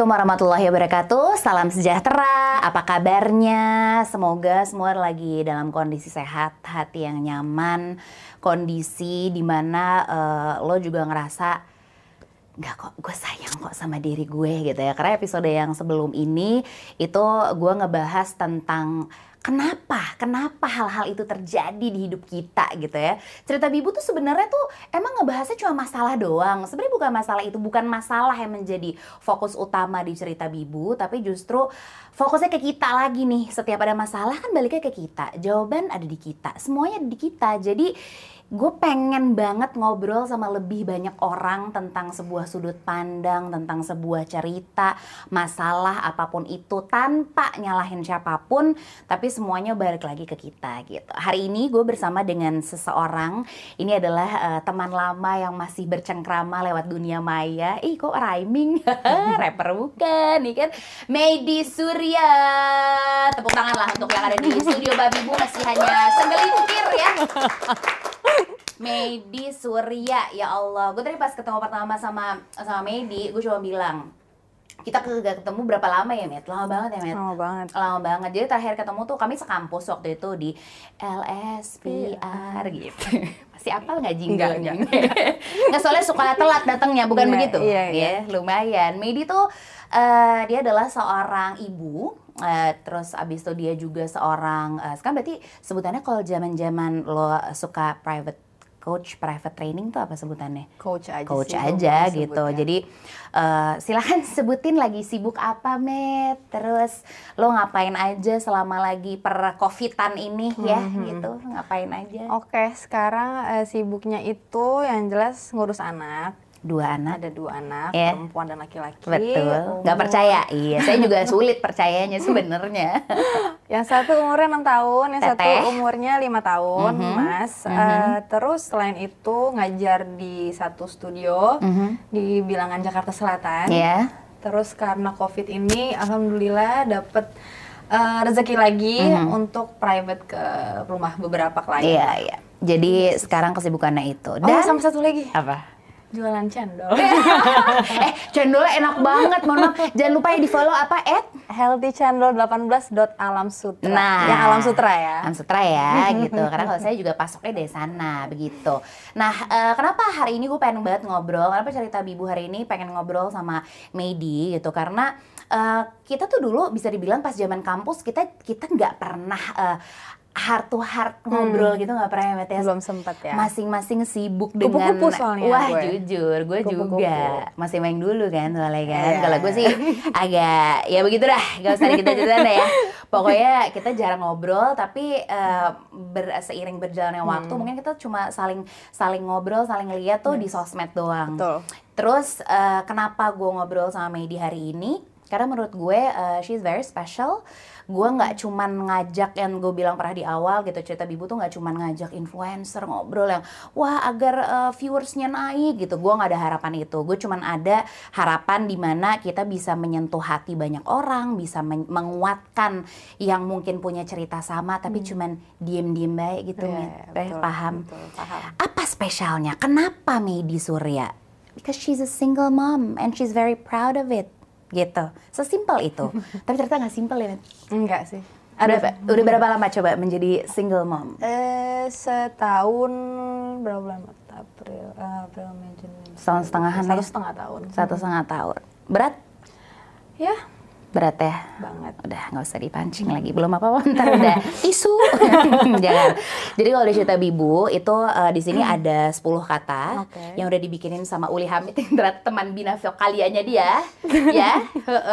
Assalamualaikum warahmatullahi wabarakatuh. Salam sejahtera. Apa kabarnya? Semoga semua lagi dalam kondisi sehat, hati yang nyaman, kondisi di mana uh, lo juga ngerasa nggak kok gue sayang kok sama diri gue gitu ya. Karena episode yang sebelum ini itu gue ngebahas tentang kenapa kenapa hal-hal itu terjadi di hidup kita gitu ya? Cerita bibu tuh sebenarnya tuh emang ngebahasnya cuma masalah doang. Sebenarnya bukan masalah itu bukan masalah yang menjadi fokus utama di cerita bibu tapi justru fokusnya ke kita lagi nih. Setiap ada masalah kan baliknya ke kita. Jawaban ada di kita. Semuanya ada di kita. Jadi gue pengen banget ngobrol sama lebih banyak orang tentang sebuah sudut pandang, tentang sebuah cerita, masalah apa pun itu tanpa nyalahin siapa pun, tapi semuanya balik lagi ke kita gitu. Hari ini gue bersama dengan seseorang, ini adalah uh, teman lama yang masih bercengkrama lewat dunia maya. Ih kok rhyming, rapper bukan, nih kan? Medi Surya, tepuk tangan lah untuk yang ada di studio Babi Bu masih hanya segelintir ya. Medi Surya ya Allah gue tadi pas ketemu pertama sama sama Medi gue cuma bilang kita gak ketemu berapa lama ya Met? Lama banget ya Met? Lama banget Lama banget Jadi terakhir ketemu tuh kami sekampus waktu itu di LSPR iya. gitu Masih apal gak jingle? Enggak, enggak. soalnya suka telat datangnya bukan iya, begitu? Iya, iya. Ya, lumayan Medi tuh uh, dia adalah seorang ibu Uh, terus abis itu dia juga seorang uh, sekarang berarti sebutannya kalau zaman zaman lo suka private coach private training tuh apa sebutannya? Coach aja Coach sih, aja gitu. Jadi uh, silahkan sebutin lagi sibuk apa, Met. Terus lo ngapain aja selama lagi per covidan ini ya, mm -hmm. gitu. Ngapain aja? Oke, sekarang uh, sibuknya itu yang jelas ngurus anak dua anak ada dua anak yeah. perempuan dan laki-laki betul nggak percaya iya saya juga sulit percayanya sebenarnya yang satu umurnya enam tahun yang Teteh. satu umurnya lima tahun mm -hmm. mas mm -hmm. uh, terus selain itu ngajar di satu studio mm -hmm. di bilangan Jakarta Selatan yeah. terus karena covid ini alhamdulillah dapet uh, rezeki lagi mm -hmm. untuk private ke rumah beberapa klien iya yeah, iya yeah. jadi sekarang kesibukannya itu oh, dan oh, sama satu lagi apa jualan cendol. eh, cendolnya enak banget, mohon maaf. Jangan lupa ya di follow apa? At healthycendol18.alamsutra. Nah, yang Alam Sutra ya. Alam Sutra ya, gitu. Karena kalau saya juga pasoknya dari sana, begitu. Nah, uh, kenapa hari ini gue pengen banget ngobrol? Kenapa cerita Bibu hari ini pengen ngobrol sama Medi gitu? Karena uh, kita tuh dulu bisa dibilang pas zaman kampus kita kita nggak pernah uh, heart to heart ngobrol hmm. gitu nggak pernah ya ya belum sempat ya masing-masing sibuk dengan kupu-kupu soalnya wah gue. jujur gue juga masih main dulu kan soalnya kan yeah. kalau gue sih agak ya begitu dah gak usah kita cerita ya pokoknya kita jarang ngobrol tapi uh, ber, seiring berjalannya hmm. waktu mungkin kita cuma saling saling ngobrol saling lihat tuh yes. di sosmed doang Betul. terus uh, kenapa gue ngobrol sama Medi hari ini karena menurut gue uh, she's very special gue nggak cuman ngajak yang gue bilang pernah di awal gitu cerita bibu tuh nggak cuman ngajak influencer ngobrol yang wah agar uh, viewersnya naik gitu. Gue nggak ada harapan itu. Gue cuman ada harapan di mana kita bisa menyentuh hati banyak orang bisa men menguatkan yang mungkin punya cerita sama tapi hmm. cuman diem-diem baik gitu yeah, yeah, betul, paham. betul, paham. Apa spesialnya? Kenapa Medi Surya? Because she's a single mom and she's very proud of it gitu. Sesimpel itu. Tapi ternyata nggak simpel ya enggak sih. Ada udah, udah berapa lama coba menjadi single mom? Eh setahun berapa lama? April April Mei Juni. Setahun setengahan satu setengah tahun. Satu setengah tahun. Berat? Ya berat ya? Banget. Udah nggak usah dipancing lagi. Belum apa apa ntar udah. Tisu. Jangan. Jadi kalau di cerita bibu itu uh, di sini hmm. ada 10 kata okay. yang udah dibikinin sama Uli Hamid yang ternyata teman bina vokalianya dia. Ya?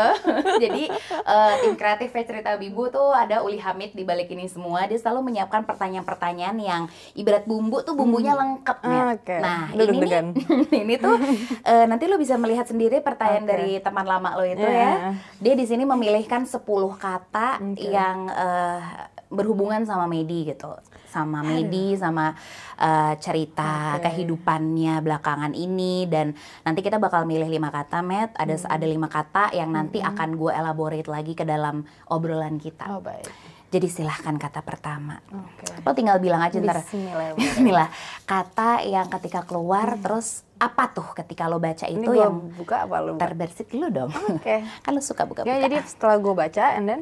Jadi uh, tim kreatif cerita bibu tuh ada Uli Hamid di balik ini semua. Dia selalu menyiapkan pertanyaan-pertanyaan yang ibarat bumbu tuh bumbunya hmm. lengkap nih okay. nah Duh, ini nih, ini tuh uh, nanti lo bisa melihat sendiri pertanyaan okay. dari teman lama lo itu yeah. ya. Dia di sini memilihkan 10 kata okay. yang uh, berhubungan sama Medi gitu sama Medi sama uh, cerita okay. kehidupannya belakangan ini dan nanti kita bakal milih lima kata Matt ada hmm. ada lima kata yang nanti hmm. akan gue elaborate lagi ke dalam obrolan kita oh, baik. Jadi silahkan kata pertama. Oke. Lo tinggal bilang aja ntar. Bismillah. Bismillah. Kata yang ketika keluar terus apa tuh ketika lo baca Ini itu yang buka apa lu? terbersit lu dong. Oke. kan lo suka buka-buka. Ya jadi setelah gue baca and then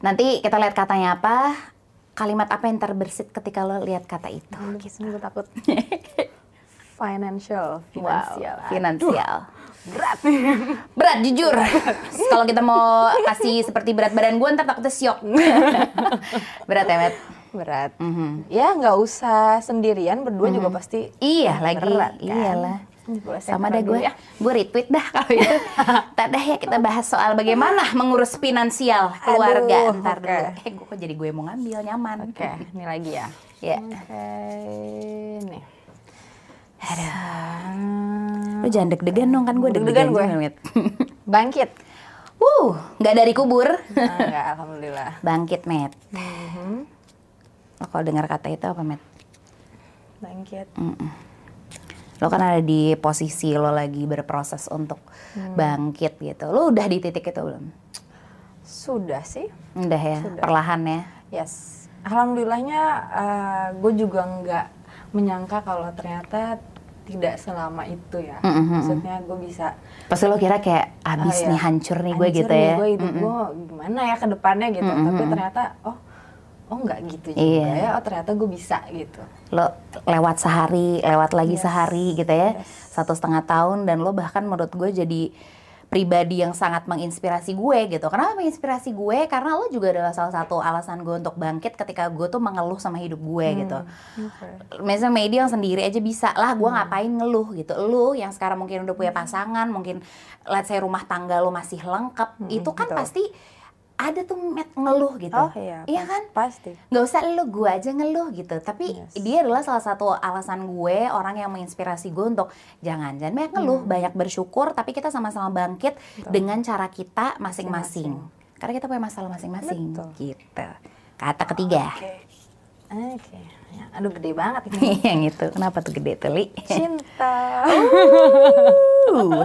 Nanti kita lihat katanya apa. Kalimat apa yang terbersit ketika lo lihat kata itu. Sini gue takut. Financial, finansial. Wow, finansial. Berat. Berat jujur. Kalau kita mau kasih seperti berat badan gue ntar takutnya syok. Berat ya, Met? Berat. Mhm. Ya nggak usah sendirian, berdua juga pasti Iya lagi. berat kan. Iyalah. Saya Sama dah gue, ya. gue retweet dah kalau itu. Ntar dah ya kita bahas soal bagaimana mengurus finansial keluarga. Aduh, Ntar oke. dulu. Eh gue kok jadi gue mau ngambil nyaman. Oke, ini lagi ya. Ya. Oke, nih. Lo jangan deg-degan dong kan gue Deg-degan deg-degan gue. Bangkit. Uh, nggak dari kubur. Ah, Enggak, alhamdulillah. Bangkit, Met. Mhm. Lo kalau dengar kata itu apa, Met? Bangkit. Lo kan ada di posisi lo lagi berproses untuk Hmm. bangkit gitu. Lo udah di titik itu belum? Sudah sih. Udah ya, Sudah. perlahan ya. Yes. Alhamdulillahnya gue juga nggak menyangka kalau ternyata tidak selama itu ya. Mm-mm, mm-mm. Maksudnya gue bisa Pasti lo kira kayak abis Oh, iya. nih hancur nih gue gitu nih ya. Gue hidup gue gimana ya ke depannya gitu. Mm-mm, Tapi mm-mm. ternyata oh oh nggak gitu juga Iya. ya. Oh ternyata gue bisa gitu. Lo lewat sehari, lewat lagi Yes. sehari gitu ya. Yes. Satu setengah tahun dan lo bahkan menurut gue jadi pribadi yang sangat menginspirasi gue gitu. Kenapa menginspirasi gue? Karena lo juga adalah salah satu alasan gue untuk bangkit ketika gue tuh mengeluh sama hidup gue gitu. Oke. misalnya media yang sendiri aja bisa lah gue ngapain ngeluh gitu lu yang sekarang mungkin udah punya pasangan mungkin let's say rumah tangga lu masih lengkap itu kan betul. pasti ada tuh met ngeluh gitu Oh iya. iya kan Pasti. nggak usah lu gue aja ngeluh gitu tapi Yes. dia adalah salah satu alasan gue orang yang menginspirasi gue untuk jangan jangan banyak ngeluh banyak bersyukur tapi kita sama-sama bangkit dengan cara kita masing-masing karena kita punya masalah masing-masing Betul. gitu kata ketiga Oke. Oke. Aduh gede banget ini. yang itu kenapa tuh gede tuh Li? Cinta. Uh.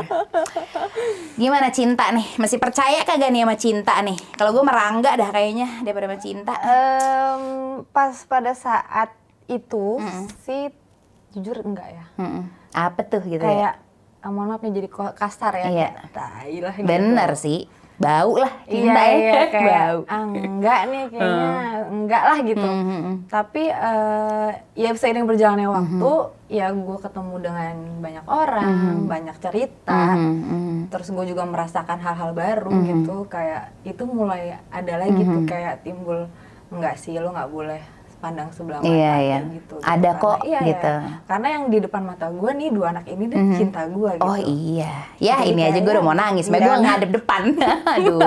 Gimana cinta nih? Masih percaya kagak nih sama cinta nih? Kalau gue merangga dah kayaknya daripada sama cinta. Em, pas pada saat itu sih jujur enggak ya. Mm-mm. Apa tuh gitu ya? Kayak mohon maaf nih jadi kasar ya. Iya. kayak Tai lah gitu. Bener sih. Bau lah Iya, cinta ya. iya kayak Bau. ah, enggak nih kayaknya enggak lah gitu. Mm, mm, mm. Tapi eh, ya seiring berjalannya waktu ya gue ketemu dengan banyak orang, banyak cerita. Mhm, mhm. Terus gue juga merasakan hal-hal baru gitu kayak itu mulai ada lagi tuh kayak timbul enggak sih lo nggak boleh pandang sebelah mata Iya, iya. gitu. Ada Karena- kok, iya, iya. gitu. Karena yang di depan mata gue nih dua anak ini deh cinta gue gitu. Oh iya. Ya Jadi ini aja gue udah mau nangis. Mbak gue ngadep depan. Aduh,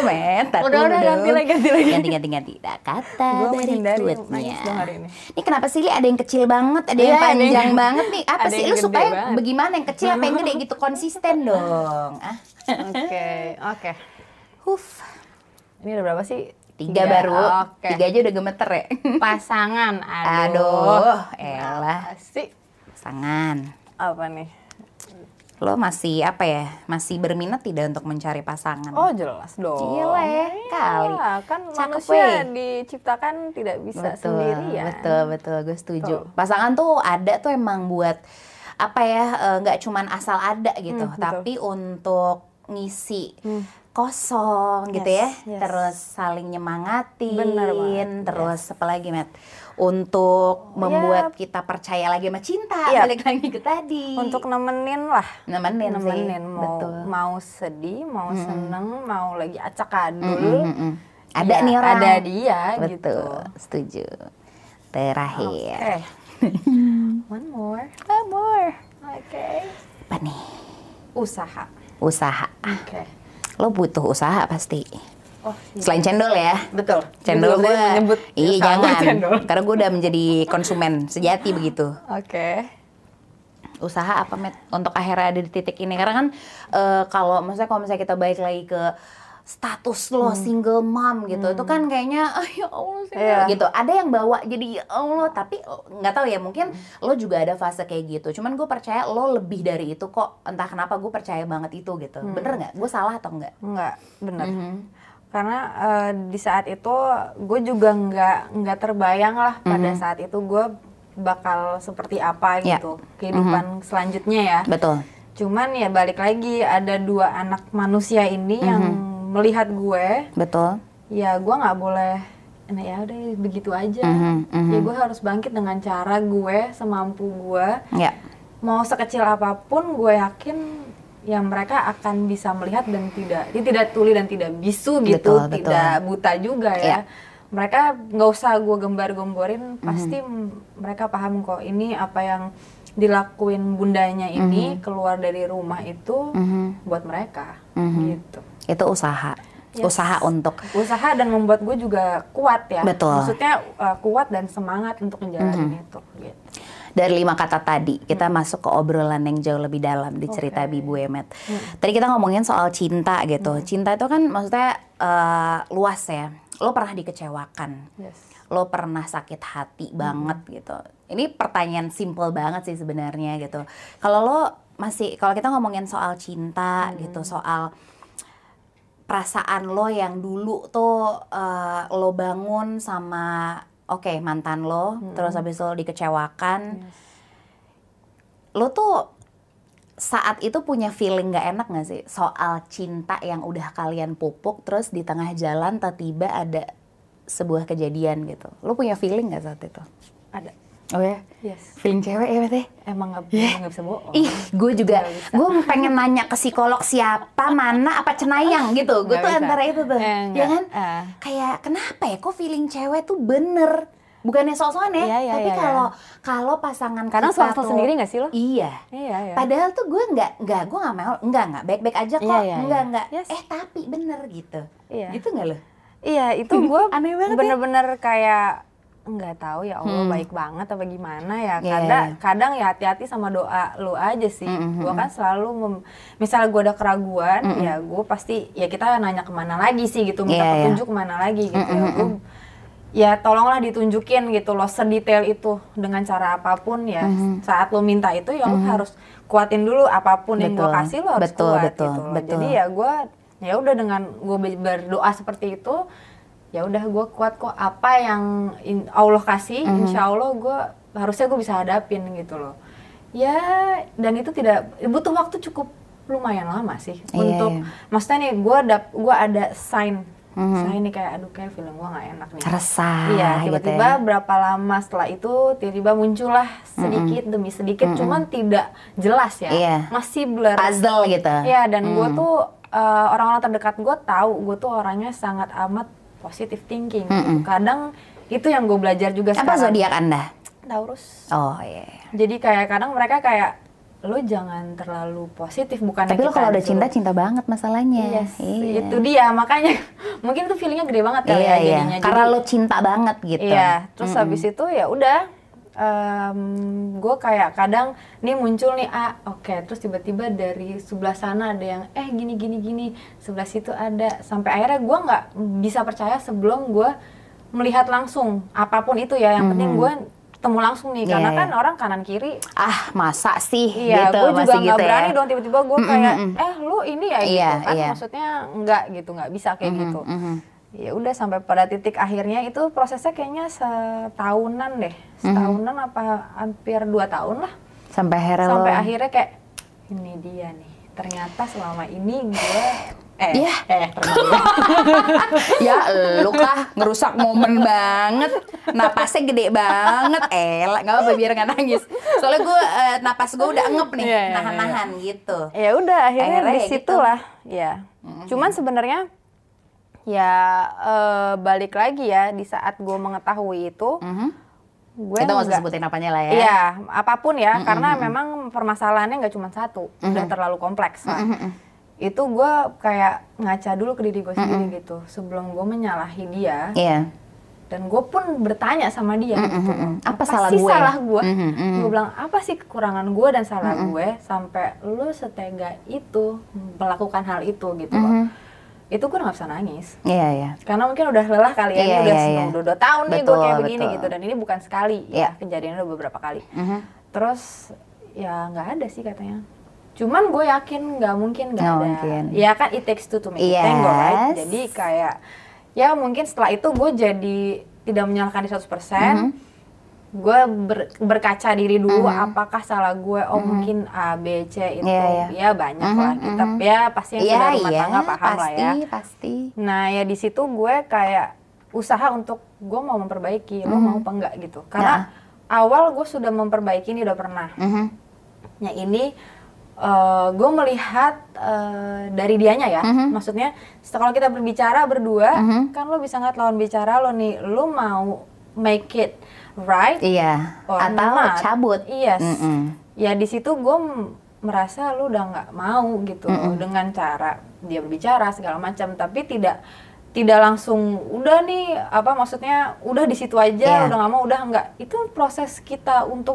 men. Udah, udah, ganti lagi, ganti lagi. Ganti, ganti, ganti. Nah, kata Gua dari tweetnya. ini. Ini kenapa sih Li? Ada yang kecil banget, ada yang Iya, ada panjang yang- banget nih. Apa sih? yang Lu supaya banget. bagaimana yang kecil apa yang gede gitu konsisten dong. Ah. Oke, oke. Huf. Ini udah berapa sih? Tiga, baru. Oke. Tiga aja udah gemeter ya. Pasangan. Aduh. Aduh, elah. Sih? Pasangan. Apa nih? Lo masih apa ya? Masih berminat tidak untuk mencari pasangan? Oh jelas dong. Gila ya, kali. Iya, kan Cakep, manusia weh. diciptakan tidak bisa betul, sendirian. Betul, betul, gue setuju. Betul. Pasangan tuh ada tuh emang buat apa ya? eh, nggak cuman asal ada gitu, Hmm, betul. tapi untuk ngisi Hmm. Kosong gitu ya, Yes, yes. terus saling nyemangatin, terus apa lagi, Matt? Untuk membuat Ya. kita percaya lagi sama cinta, Iya. balik lagi ke tadi. Untuk nemenin lah. nemenin, sih, nemenin mau betul. mau sedih, mau seneng, mau lagi acak adul. Mm, mm, mm. Ada ya, nih orang. Ada dia Betul, gitu. setuju. Terakhir. Oke. One more. One more. Oke. Apa nih? Usaha. Usaha. Oke. Lo butuh usaha pasti. Oh, iya. Selain cendol ya. Betul. Cendol gue. Iya jangan. cendol. Karena gue udah menjadi konsumen sejati begitu. Oke. Usaha apa met untuk akhirnya ada di titik ini? Karena kan eh, kalau maksudnya kalau misalnya kita balik lagi ke status lo single mom gitu itu kan kayaknya ah ya Allah single Iya. gitu ada yang bawa jadi ya Allah tapi oh, nggak tahu ya mungkin lo juga ada fase kayak gitu cuman gue percaya lo lebih dari itu kok entah kenapa gue percaya banget itu gitu bener nggak gue salah atau enggak Enggak, benar. Mhm. karena uh, di saat itu gue juga nggak nggak terbayang lah pada mm -hmm. saat itu gue bakal seperti apa yeah. gitu kehidupan mm -hmm. selanjutnya ya betul cuman ya balik lagi ada dua anak manusia ini mm -hmm. yang melihat gue betul ya gue nggak boleh nah ya udah begitu aja mm -hmm. Mm -hmm. ya gue harus bangkit dengan cara gue semampu gue yeah. mau sekecil apa pun gue yakin yang mereka akan bisa melihat dan tidak dia tidak tuli dan tidak bisu gitu betul, tidak betul. buta juga ya yeah. mereka nggak usah gue gembar-gemborin mm -hmm. pasti mereka paham kok ini apa yang dilakuin bundanya ini mm -hmm. keluar dari rumah itu mm -hmm. buat mereka mm -hmm. gitu itu usaha yes. usaha untuk usaha dan membuat gue juga kuat ya betul maksudnya uh, kuat dan semangat untuk menjalani mm -hmm. itu gitu dari lima kata tadi kita hmm. masuk ke obrolan yang jauh lebih dalam di cerita okay. Bibu Emet. Hmm. Tadi kita ngomongin soal cinta gitu. Hmm. Cinta itu kan maksudnya uh, luas ya. Lo pernah dikecewakan. Yes. Lo pernah sakit hati hmm. banget gitu. Ini pertanyaan simple banget sih sebenarnya gitu. Kalau lo masih kalau kita ngomongin soal cinta hmm. gitu, soal perasaan lo yang dulu tuh uh, lo bangun sama oke okay, mantan lo hmm. terus habis lo dikecewakan. Yes. lo tuh saat itu punya feeling gak enak gak sih? Soal cinta yang udah kalian pupuk terus di tengah jalan tiba-tiba ada sebuah kejadian gitu. Lo punya feeling gak saat itu? Ada Oh ya? Yes. Feeling cewek ya berarti? Emang gak, yeah. gak bisa bohong. Ih, gue juga. Gue pengen nanya ke psikolog siapa, mana, apa cenayang gitu. Gue tuh bisa. antara itu tuh. Eh, ya kan? Uh. Kayak kenapa ya kok feeling cewek tuh bener? bukannya sok-sokan ya, iya, iya, tapi iya, iya. kalau iya. kalau pasangan karena suara sendiri gak sih lo iya iya, iya. padahal tuh gue nggak nggak gue nggak mau nggak nggak baik-baik aja kok iya, iya, nggak iya. nggak yes. eh tapi bener gitu iya. gitu nggak lo iya itu gue aneh banget ya. bener-bener ya? kayak nggak tahu ya Allah hmm. baik banget apa gimana ya yeah. kadang kadang ya hati-hati sama doa lu aja sih mm -hmm. gue kan selalu mem, misalnya gue ada keraguan mm -hmm. ya gue pasti ya kita nanya ke mana lagi sih gitu minta yeah, petunjuk yeah. ke mana lagi gitu mm -hmm. ya gue ya tolonglah ditunjukin gitu loh sedetail itu dengan cara apa pun ya mm-hmm. saat lo minta itu ya mm-hmm. lo harus kuatin dulu apa pun betul. yang gue kasih lo harus betul, kuat betul, gitu loh. betul. jadi ya gue ya udah dengan gue berdoa seperti itu ya udah gue kuat kok apa yang in, Allah kasih mm-hmm. insya Allah gue harusnya gue bisa hadapin gitu loh ya dan itu tidak butuh waktu cukup lumayan lama sih yeah, untuk yeah. maksudnya nih gue ada gue ada sign Mm-hmm. Saya ini kayak aduh kayak film gua nggak enak nih. Resah. Iya tiba-tiba gitu ya. berapa lama setelah itu tiba-tiba muncullah sedikit mm-hmm. demi sedikit, mm-hmm. cuman tidak jelas ya. Iya. Masih blur. Puzzle gitu. Iya dan mm. gue tuh uh, orang-orang terdekat gue tahu gue tuh orangnya sangat amat positive thinking. Mm-hmm. Kadang itu yang gue belajar juga Apa sekarang. zodiak anda? Taurus. Oh iya. Yeah. Jadi kayak kadang mereka kayak lo jangan terlalu positif bukan tapi lo kalau udah cinta cinta banget masalahnya yes, iya. itu dia makanya mungkin tuh feelingnya gede banget kali iya, ya iya. jadinya karena lo cinta banget gitu iya terus mm -hmm. habis itu ya udah um, gue kayak kadang nih muncul nih ah oke okay. terus tiba-tiba dari sebelah sana ada yang eh gini gini gini sebelah situ ada sampai akhirnya gue nggak bisa percaya sebelum gue melihat langsung apa pun itu ya yang mm -hmm. penting gue ketemu langsung nih yeah, karena iya. kan orang kanan kiri ah masa sih iya gitu, gue juga nggak gitu berani ya? dong tiba-tiba gue kayak mm -mm. eh lu ini ya gitu yeah, kan yeah. maksudnya nggak gitu nggak bisa kayak mm -hmm, gitu mm -hmm. Ya udah sampai pada titik akhirnya itu prosesnya kayaknya setahunan deh. Setahunan mm -hmm. apa hampir dua tahun lah. Sampai akhirnya sampai lo... akhirnya kayak ini dia nih ternyata selama ini gue Eh, ya. eh ya lu kah ngerusak momen banget. Napasnya gede banget. Eh nggak apa biar nggak nangis. Soalnya gue uh, napas gue udah ngep nih yeah, iya, nahan-nahan yeah, gitu. Ya udah akhirnya, akhirnya di situ gitu. lah ya. Mm-hmm. cuman sebenarnya ya uh, balik lagi ya di saat gue mengetahui itu mm-hmm. gue kita nggak sebutin apanya lah ya iya apa pun ya mm-hmm. karena memang permasalahannya nggak cuma satu mm-hmm. udah terlalu kompleks lah mm-hmm itu gue kayak ngaca dulu ke diri gue sendiri mm -hmm. gitu sebelum gue menyalahi dia yeah. dan gue pun bertanya sama dia mm -hmm. gitu apa, apa salah sih gue? salah gue mm -hmm. gue bilang apa sih kekurangan gue dan salah mm -hmm. gue sampai lu setega itu melakukan hal itu gitu mm -hmm. Itu gue gak bisa nangis iya yeah, iya yeah. karena mungkin udah lelah kali ya yeah, udah yeah, yeah. udah dua tahun betul, nih gue kayak betul. begini gitu dan ini bukan sekali yeah. ya kejadiannya udah beberapa kali mm -hmm. terus ya nggak ada sih katanya cuman gue yakin nggak mungkin nggak ada mungkin. ya kan it takes two to make yes. it tango right jadi kayak ya mungkin setelah itu gue jadi tidak menyalahkan di 100% mm -hmm. Gue ber, berkaca diri dulu mm -hmm. apakah salah gue oh mm -hmm. mungkin A B C itu yeah, yeah. ya banyak mm -hmm. lah kita mm -hmm. ya pasti yang yeah, sudah rumah yeah, tangga paham pasti, lah ya pasti nah ya di situ gue kayak usaha untuk gue mau memperbaiki mm -hmm. lo mau apa enggak gitu karena nah. awal gue sudah memperbaiki ini udah pernah mm -hmm. ya ini uh, gue melihat uh, dari dianya ya, mm-hmm. maksudnya kalau kita berbicara berdua, mm-hmm. kan lo bisa ngeliat lawan bicara lo nih, lo mau make it right, iya, atau not. cabut, yes, mm-hmm. ya di situ gue merasa lo udah nggak mau gitu mm-hmm. dengan cara dia berbicara segala macam, tapi tidak tidak langsung udah nih apa maksudnya udah di situ aja yeah. udah nggak mau udah nggak itu proses kita untuk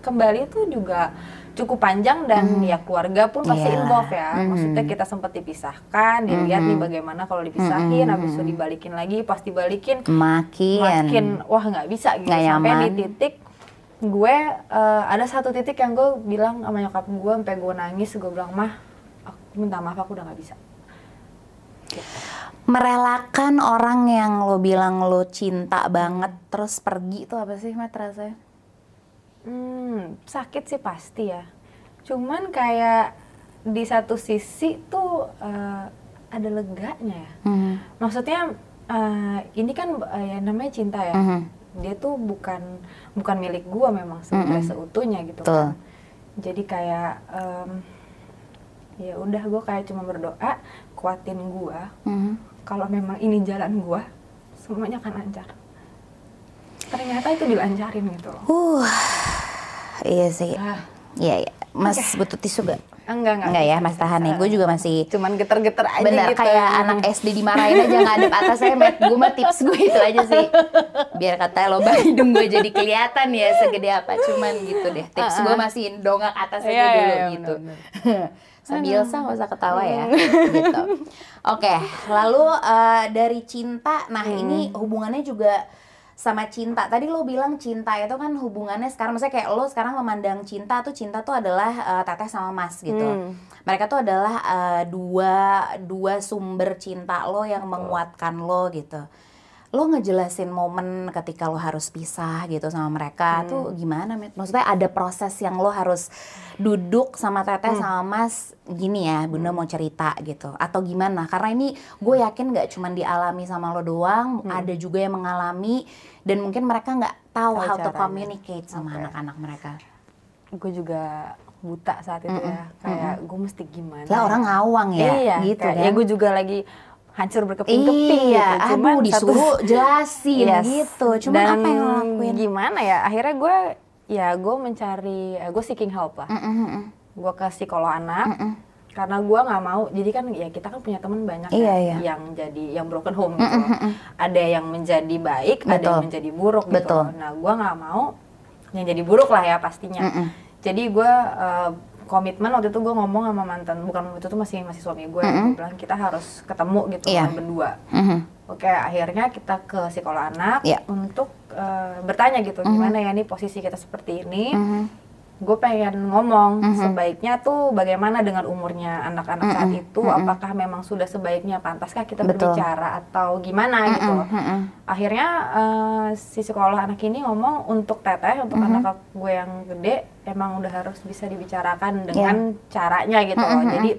kembali itu juga cukup panjang dan mm. ya keluarga pun pasti yeah. involve ya. Mm. Maksudnya kita sempat dipisahkan, dilihat mm. nih bagaimana kalau dipisahin, mm. habis itu dibalikin lagi, pasti balikin makin makin wah nggak bisa gitu gak sampai di titik gue uh, ada satu titik yang gue bilang sama nyokap gue sampai gue nangis gue bilang mah aku minta maaf aku udah nggak bisa merelakan orang yang lo bilang lo cinta banget terus pergi itu apa sih mat rasanya Hmm, sakit sih pasti ya. Cuman kayak di satu sisi tuh uh, ada leganya ya. Hmm. Maksudnya uh, ini kan uh, ya namanya cinta ya. Hmm. Dia tuh bukan bukan milik gua memang sebenarnya hmm. seutuhnya gitu Tuh. kan. Jadi kayak um, ya udah gua kayak cuma berdoa kuatin gua. Hmm. Kalau memang ini jalan gua, semuanya akan lancar ternyata itu dilancarin gitu loh. Uh, iya sih. Ah. Iya, iya. Mas okay. butuh tisu gak? Enggak, enggak. Enggak ya, Mas tahan nih. Gue juga masih cuman geter-geter aja bener, gitu. kayak anak SD dimarahin aja ngadep atas saya. Gue mah tips gue itu aja sih. Biar kata lo hidung gue jadi kelihatan ya segede apa. Cuman gitu deh. Tips uh -uh. gue masih dongak atas aja yeah, dulu yeah, gitu. Bener, bener. Sambil sah gak usah ketawa ya gitu. Oke, okay, lalu uh, dari cinta, nah hmm. ini hubungannya juga sama cinta. Tadi lo bilang cinta itu kan hubungannya sekarang maksudnya kayak lo sekarang memandang cinta tuh cinta tuh adalah uh, teteh sama mas gitu. Hmm. Mereka tuh adalah uh, dua dua sumber cinta lo yang menguatkan lo gitu lo ngejelasin momen ketika lo harus pisah gitu sama mereka hmm. tuh gimana Met? Maksudnya ada proses yang lo harus duduk sama teteh hmm. sama mas gini ya bunda hmm. mau cerita gitu atau gimana? Karena ini gue yakin nggak cuma dialami sama lo doang, hmm. ada juga yang mengalami dan mungkin mereka nggak tahu how to communicate sama anak-anak okay. mereka. Gue juga buta saat itu mm -mm. ya kayak mm -mm. gue mesti gimana lah orang ngawang ya iya, gitu kan ya gue juga lagi hancur berkeping-keping iya, gitu. Cuman aduh, disuruh satu, jelasin yes. gitu. Cuman Dan apa yang lo lakuin? Gimana ya? Akhirnya gue ya gue mencari eh, gue seeking help lah. Mm -mm. Gue ke psikolog anak. Mm -mm. Karena gue nggak mau, jadi kan ya kita kan punya teman banyak iya, ya, iya. yang jadi yang broken home gitu. Mm -mm. Ada yang menjadi baik, Betul. ada yang menjadi buruk gitu. Betul. Nah gue nggak mau yang jadi buruk lah ya pastinya. Mm -mm. Jadi gue uh, komitmen waktu itu gue ngomong sama mantan bukan waktu itu masih masih suami gue mm -hmm. gue bilang kita harus ketemu gitu yeah. berdua mm -hmm. oke akhirnya kita ke psikolog anak yeah. untuk uh, bertanya gitu mm -hmm. gimana ya nih posisi kita seperti ini mm -hmm gue pengen ngomong mm -hmm. sebaiknya tuh bagaimana dengan umurnya anak-anak mm -hmm. saat itu mm -hmm. apakah memang sudah sebaiknya pantaskah kita Betul. berbicara atau gimana mm -hmm. gitu mm -hmm. akhirnya uh, si sekolah anak ini ngomong untuk teteh untuk mm -hmm. anak gue yang gede emang udah harus bisa dibicarakan dengan yeah. caranya gitu mm -hmm. jadi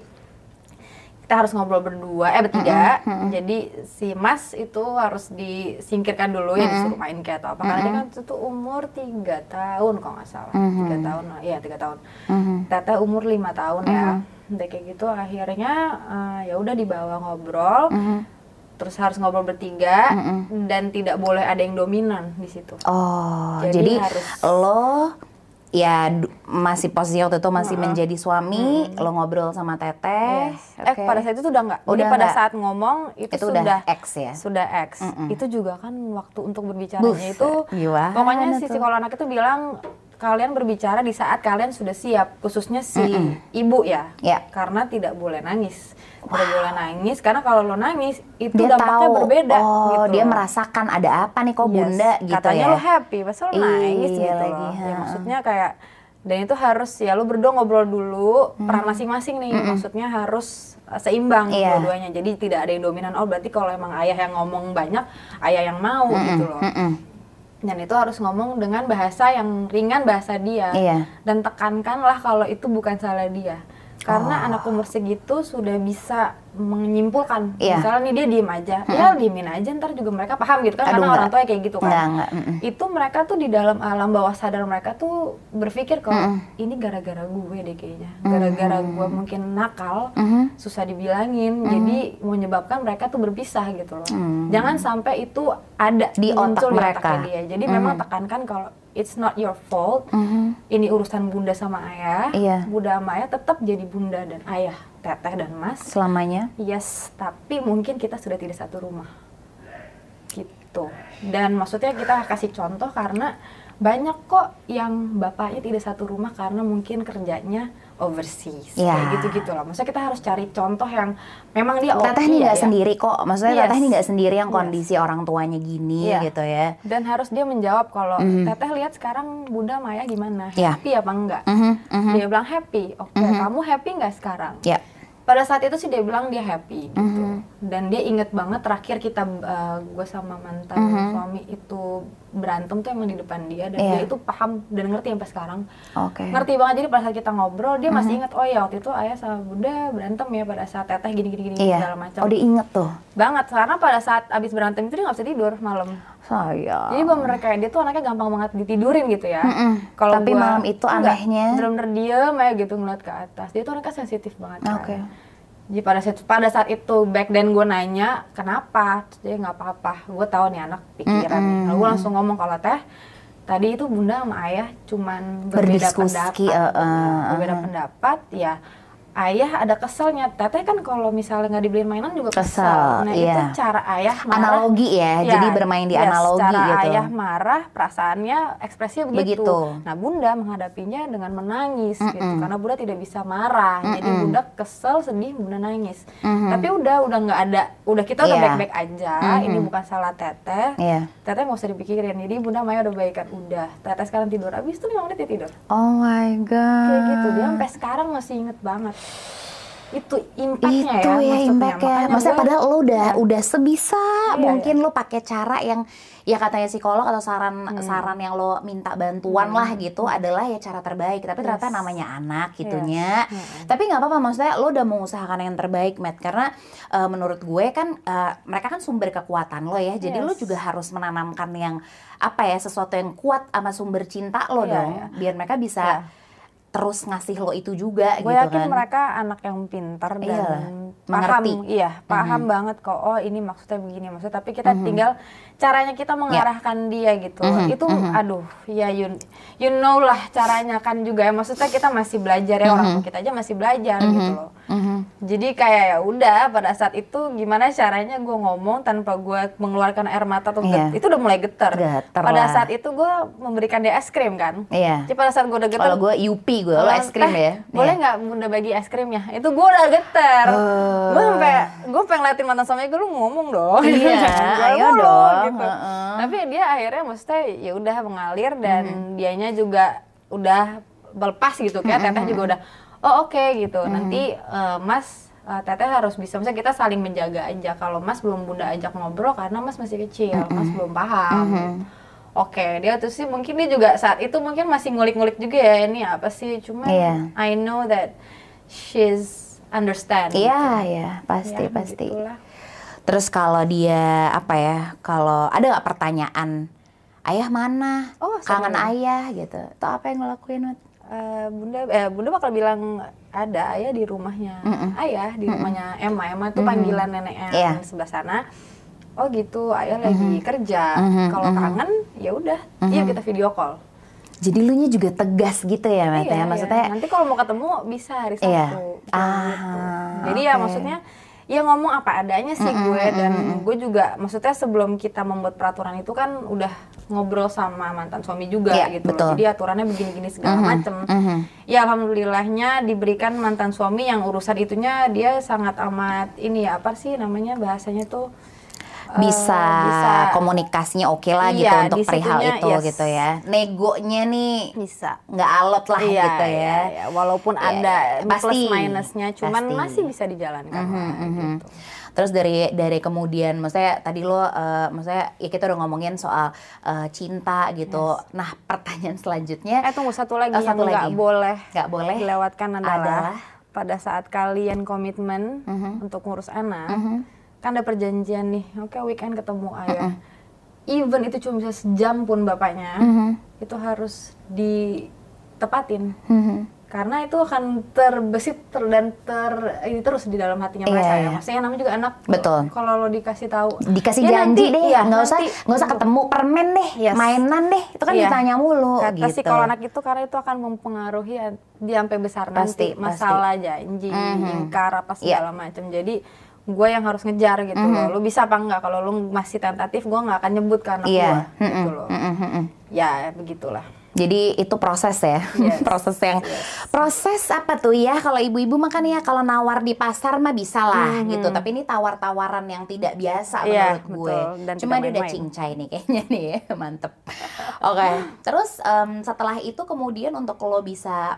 kita harus ngobrol berdua eh bertiga mm -hmm. jadi si Mas itu harus disingkirkan dulu mm -hmm. ya disuruh main kayak atau apa mm -hmm. karena dia kan itu umur tiga tahun kalau nggak salah tiga mm -hmm. tahun iya tiga tahun mm -hmm. Tete umur lima tahun mm -hmm. ya udah kayak gitu akhirnya uh, ya udah dibawa ngobrol mm -hmm. terus harus ngobrol bertiga mm -hmm. dan tidak boleh ada yang dominan di situ oh jadi, jadi harus lo ya masih posisi waktu itu masih uh -huh. menjadi suami, hmm. lo ngobrol sama Teteh. Yes. Okay. Eh pada saat itu udah enggak. Udah Jadi pada enggak. saat ngomong itu, itu sudah udah X ya. Sudah X. Mm -mm. Itu juga kan waktu untuk berbicaranya itu Gimana pokoknya si psikolog anak itu bilang kalian berbicara di saat kalian sudah siap, khususnya si mm -mm. ibu ya. Yeah. Karena tidak boleh nangis wow. boleh nangis karena kalau lo nangis itu dia dampaknya tahu, berbeda oh gitu. dia merasakan ada apa nih kok yes. bunda gitu katanya ya lo happy pas lo nangis iya gitu lagi, loh ya, maksudnya kayak dan itu harus ya lu berdua ngobrol dulu hmm. peran masing-masing nih hmm. maksudnya harus uh, seimbang yeah. dua-duanya jadi tidak ada yang dominan oh berarti kalau emang ayah yang ngomong banyak ayah yang mau hmm. gitu loh hmm. Dan itu harus ngomong dengan bahasa yang ringan bahasa dia yeah. dan tekankanlah kalau itu bukan salah dia karena oh. anak umur segitu sudah bisa menyimpulkan yeah. misalnya nih dia diem aja hmm. ya diemin aja ntar juga mereka paham gitu kan Aduh, karena enggak. orang tua kayak gitu kan enggak, enggak. Mm -mm. itu mereka tuh di dalam alam bawah sadar mereka tuh berpikir kalau mm -mm. ini gara-gara gue deh kayaknya gara-gara mm -hmm. gue mungkin nakal mm -hmm. susah dibilangin mm -hmm. jadi menyebabkan mereka tuh berpisah gitu loh mm -hmm. jangan sampai itu ada di otak mereka dia jadi mm -hmm. memang tekankan kalau it's not your fault. Mm-hmm. Ini urusan bunda sama ayah. Iya. Bunda sama ayah tetap jadi bunda dan ayah, teteh dan mas. Selamanya. Yes, tapi mungkin kita sudah tidak satu rumah. Gitu. Dan maksudnya kita kasih contoh karena banyak kok yang bapaknya tidak satu rumah karena mungkin kerjanya overseas yeah. kayak gitu-gitu loh. Maksudnya kita harus cari contoh yang memang dia Teteh ini nggak ya. sendiri kok. Maksudnya yes. Teteh ini nggak sendiri yang kondisi yes. orang tuanya gini yeah. gitu ya. Dan harus dia menjawab kalau mm -hmm. Teteh lihat sekarang Bunda Maya gimana? Yeah. Happy apa enggak? Mm -hmm. Mm -hmm. Dia bilang happy. Oke, okay, mm -hmm. kamu happy nggak sekarang? Yeah pada saat itu sih dia bilang dia happy gitu mm -hmm. dan dia inget banget terakhir kita uh, gue sama mantan mm -hmm. suami itu berantem tuh emang di depan dia dan yeah. dia itu paham dan ngerti sampai sekarang okay. ngerti banget jadi pada saat kita ngobrol dia mm -hmm. masih inget oh ya waktu itu ayah sama bunda berantem ya pada saat teteh gini gini gini yeah. segala macam oh dia inget tuh banget karena pada saat abis berantem itu dia nggak bisa tidur malam saya jadi mereka dia tuh anaknya gampang banget ditidurin gitu ya mm -mm. kalau tapi gua, malam itu anehnya bener-bener diem aja gitu ngeliat ke atas dia tuh anaknya sensitif banget okay. kan jadi pada saat pada saat itu back then gue nanya kenapa, dia nggak apa-apa. Gue tahu nih anak pikiran. Mm -hmm. Lalu gue langsung ngomong kalau teh tadi itu bunda sama ayah cuman berbeda pendapat, uh, uh, berbeda uh, pendapat ya ayah ada keselnya. Teteh kan kalau misalnya nggak dibeliin mainan juga kesel. kesel. Nah iya. itu cara ayah marah. Analogi ya, ya jadi bermain di yes, analogi cara gitu. ayah marah, perasaannya, ekspresinya begitu. begitu. Nah bunda menghadapinya dengan menangis mm -mm. gitu, karena bunda tidak bisa marah. Mm -mm. Jadi bunda kesel, sedih, bunda nangis. Mm -hmm. Tapi udah, udah nggak ada, udah kita udah yeah. baik-baik aja. Mm -hmm. Ini bukan salah teteh. Yeah. Teteh nggak usah dipikirin. Jadi bunda Maya udah baikan, udah. Teteh sekarang tidur, abis itu lima menit dia tidur. Oh my god. Kayak gitu, dia sampai sekarang masih inget banget itu impactnya itu ya, ya impactnya maksudnya gue, padahal lo udah ya. udah sebisa iya, mungkin iya. lo pakai cara yang ya katanya psikolog atau saran hmm. saran yang lo minta bantuan hmm. lah gitu adalah ya cara terbaik tapi yes. ternyata namanya anak gitunya yes. hmm. tapi nggak apa-apa maksudnya lo udah mengusahakan yang terbaik Matt karena uh, menurut gue kan uh, mereka kan sumber kekuatan lo ya jadi yes. lo juga harus menanamkan yang apa ya sesuatu yang kuat sama sumber cinta lo yeah, dong yeah. biar mereka bisa yeah terus ngasih lo itu juga Gue gitu yakin kan. mereka anak yang pintar dan Iyalah, paham, mengerti. iya paham mm-hmm. banget kok. Oh ini maksudnya begini maksudnya. Tapi kita mm-hmm. tinggal caranya kita ya. mengarahkan yeah. dia gitu. Mm-hmm. Itu mm-hmm. aduh, ya you you know lah caranya kan juga ya. Maksudnya kita masih belajar ya mm-hmm. orang tua kita aja masih belajar mm-hmm. gitu loh. Mm-hmm. Jadi kayak ya udah pada saat itu gimana caranya gue ngomong tanpa gue mengeluarkan air mata atau yeah. itu udah mulai getar. getar pada lah. saat itu gue memberikan dia es krim kan. Iya. Yeah. Jadi pada saat gue udah getar. Kalau gue Yupi gue, lo es krim ya. Boleh iya. nggak yeah. bunda bagi es krimnya? Itu gue udah getar. Uh. Gue sampai gue pengen liatin mantan suami gue lu ngomong dong. Iya, ayo dong. Gitu. Uh -uh. Tapi dia akhirnya maksudnya ya udah mengalir dan hmm. dianya juga udah berlepas gitu kayak hmm. teteh juga udah oh oke okay, gitu. Hmm. Nanti uh, Mas uh, teteh harus bisa misalnya kita saling menjaga aja kalau Mas belum bunda ajak ngobrol karena Mas masih kecil, mm -hmm. Mas belum paham. Mm -hmm. Oke, okay, dia tuh sih mungkin dia juga saat itu mungkin masih ngulik-ngulik juga ya ini apa sih. Cuma yeah. I know that she's understand. Iya, gitu. iya, yeah, pasti ya, pasti. Begitulah. Terus kalau dia apa ya? Kalau ada nggak pertanyaan, ayah mana? Oh, kangen ayah gitu. Atau apa yang ngelakuin? Uh, bunda, eh, bunda bakal bilang ada ayah di rumahnya, mm -mm. ayah di rumahnya Emma. Emma itu mm -hmm. panggilan nenek yang yeah. sebelah sana oh gitu ayah lagi mm -hmm. kerja mm -hmm. kalau mm -hmm. kangen ya udah mm -hmm. iya kita video call jadi lu nya juga tegas gitu ya Mata iya, ya maksudnya iya. nanti kalau mau ketemu bisa hari iya. Sabtu iya. ah, gitu. jadi okay. ya maksudnya ya ngomong apa adanya sih mm -hmm, gue dan mm -hmm. gue juga maksudnya sebelum kita membuat peraturan itu kan udah ngobrol sama mantan suami juga yeah, gitu betul. jadi aturannya begini-gini segala mm -hmm, macem mm -hmm. ya alhamdulillahnya diberikan mantan suami yang urusan itunya dia sangat amat ini ya apa sih namanya bahasanya tuh bisa, uh, bisa komunikasinya oke okay lah gitu iya, gitu untuk perihal itu yes. gitu ya. Negonya nih bisa nggak alot lah iya, gitu ya. Iya, iya. Walaupun iya, ada iya. pasti, plus minusnya, cuman pasti. masih bisa dijalankan. Mm -hmm, mm -hmm. gitu. Terus dari dari kemudian, maksudnya tadi lo, uh, maksudnya ya kita udah ngomongin soal uh, cinta gitu. Yes. Nah pertanyaan selanjutnya. Eh tunggu satu lagi oh, yang nggak boleh. Nggak boleh. Dilewatkan adalah, adalah pada saat kalian komitmen uh -huh. untuk ngurus anak. Uh -huh kan ada perjanjian nih oke okay, weekend ketemu ayah mm -hmm. even itu cuma bisa sejam pun bapaknya mm -hmm. itu harus ditepatin mm -hmm. karena itu akan terbesit ter dan ter ini terus di dalam hatinya mereka yeah, ya iya. maksudnya namanya juga anak betul kalau lo dikasih tahu dikasih ya janji nanti, deh ya, nggak usah nggak usah ketemu permen deh yes. mainan deh itu kan yeah. ditanya mulu kata gitu. sih kalau anak itu karena itu akan mempengaruhi dia sampai besar pasti, nanti masalah pasti. janji mm -hmm. ingkar apa iya. segala yeah. macam jadi gue yang harus ngejar gitu mm -hmm. loh. Lu bisa apa enggak kalau lu masih tentatif, gue nggak akan nyebut ke anak yeah. gue gitu loh. Mm -hmm. Ya begitulah. Jadi itu proses ya, yes. proses yang yes. proses apa tuh ya? Kalau ibu-ibu makan ya kalau nawar di pasar mah bisa lah hmm. gitu. Tapi ini tawar-tawaran yang tidak biasa yeah, menurut gue. Dan Cuma dia udah cincai nih kayaknya nih ya, mantep. Oke, okay. terus um, setelah itu kemudian untuk lo bisa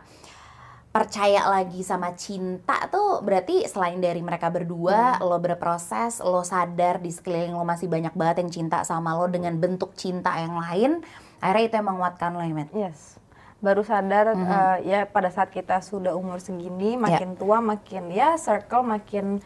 percaya lagi sama cinta tuh berarti selain dari mereka berdua hmm. lo berproses lo sadar di sekeliling lo masih banyak banget yang cinta sama lo dengan bentuk cinta yang lain akhirnya itu yang menguatkan lo ya yes baru sadar mm -hmm. uh, ya pada saat kita sudah umur segini ya. makin yeah. tua makin ya circle makin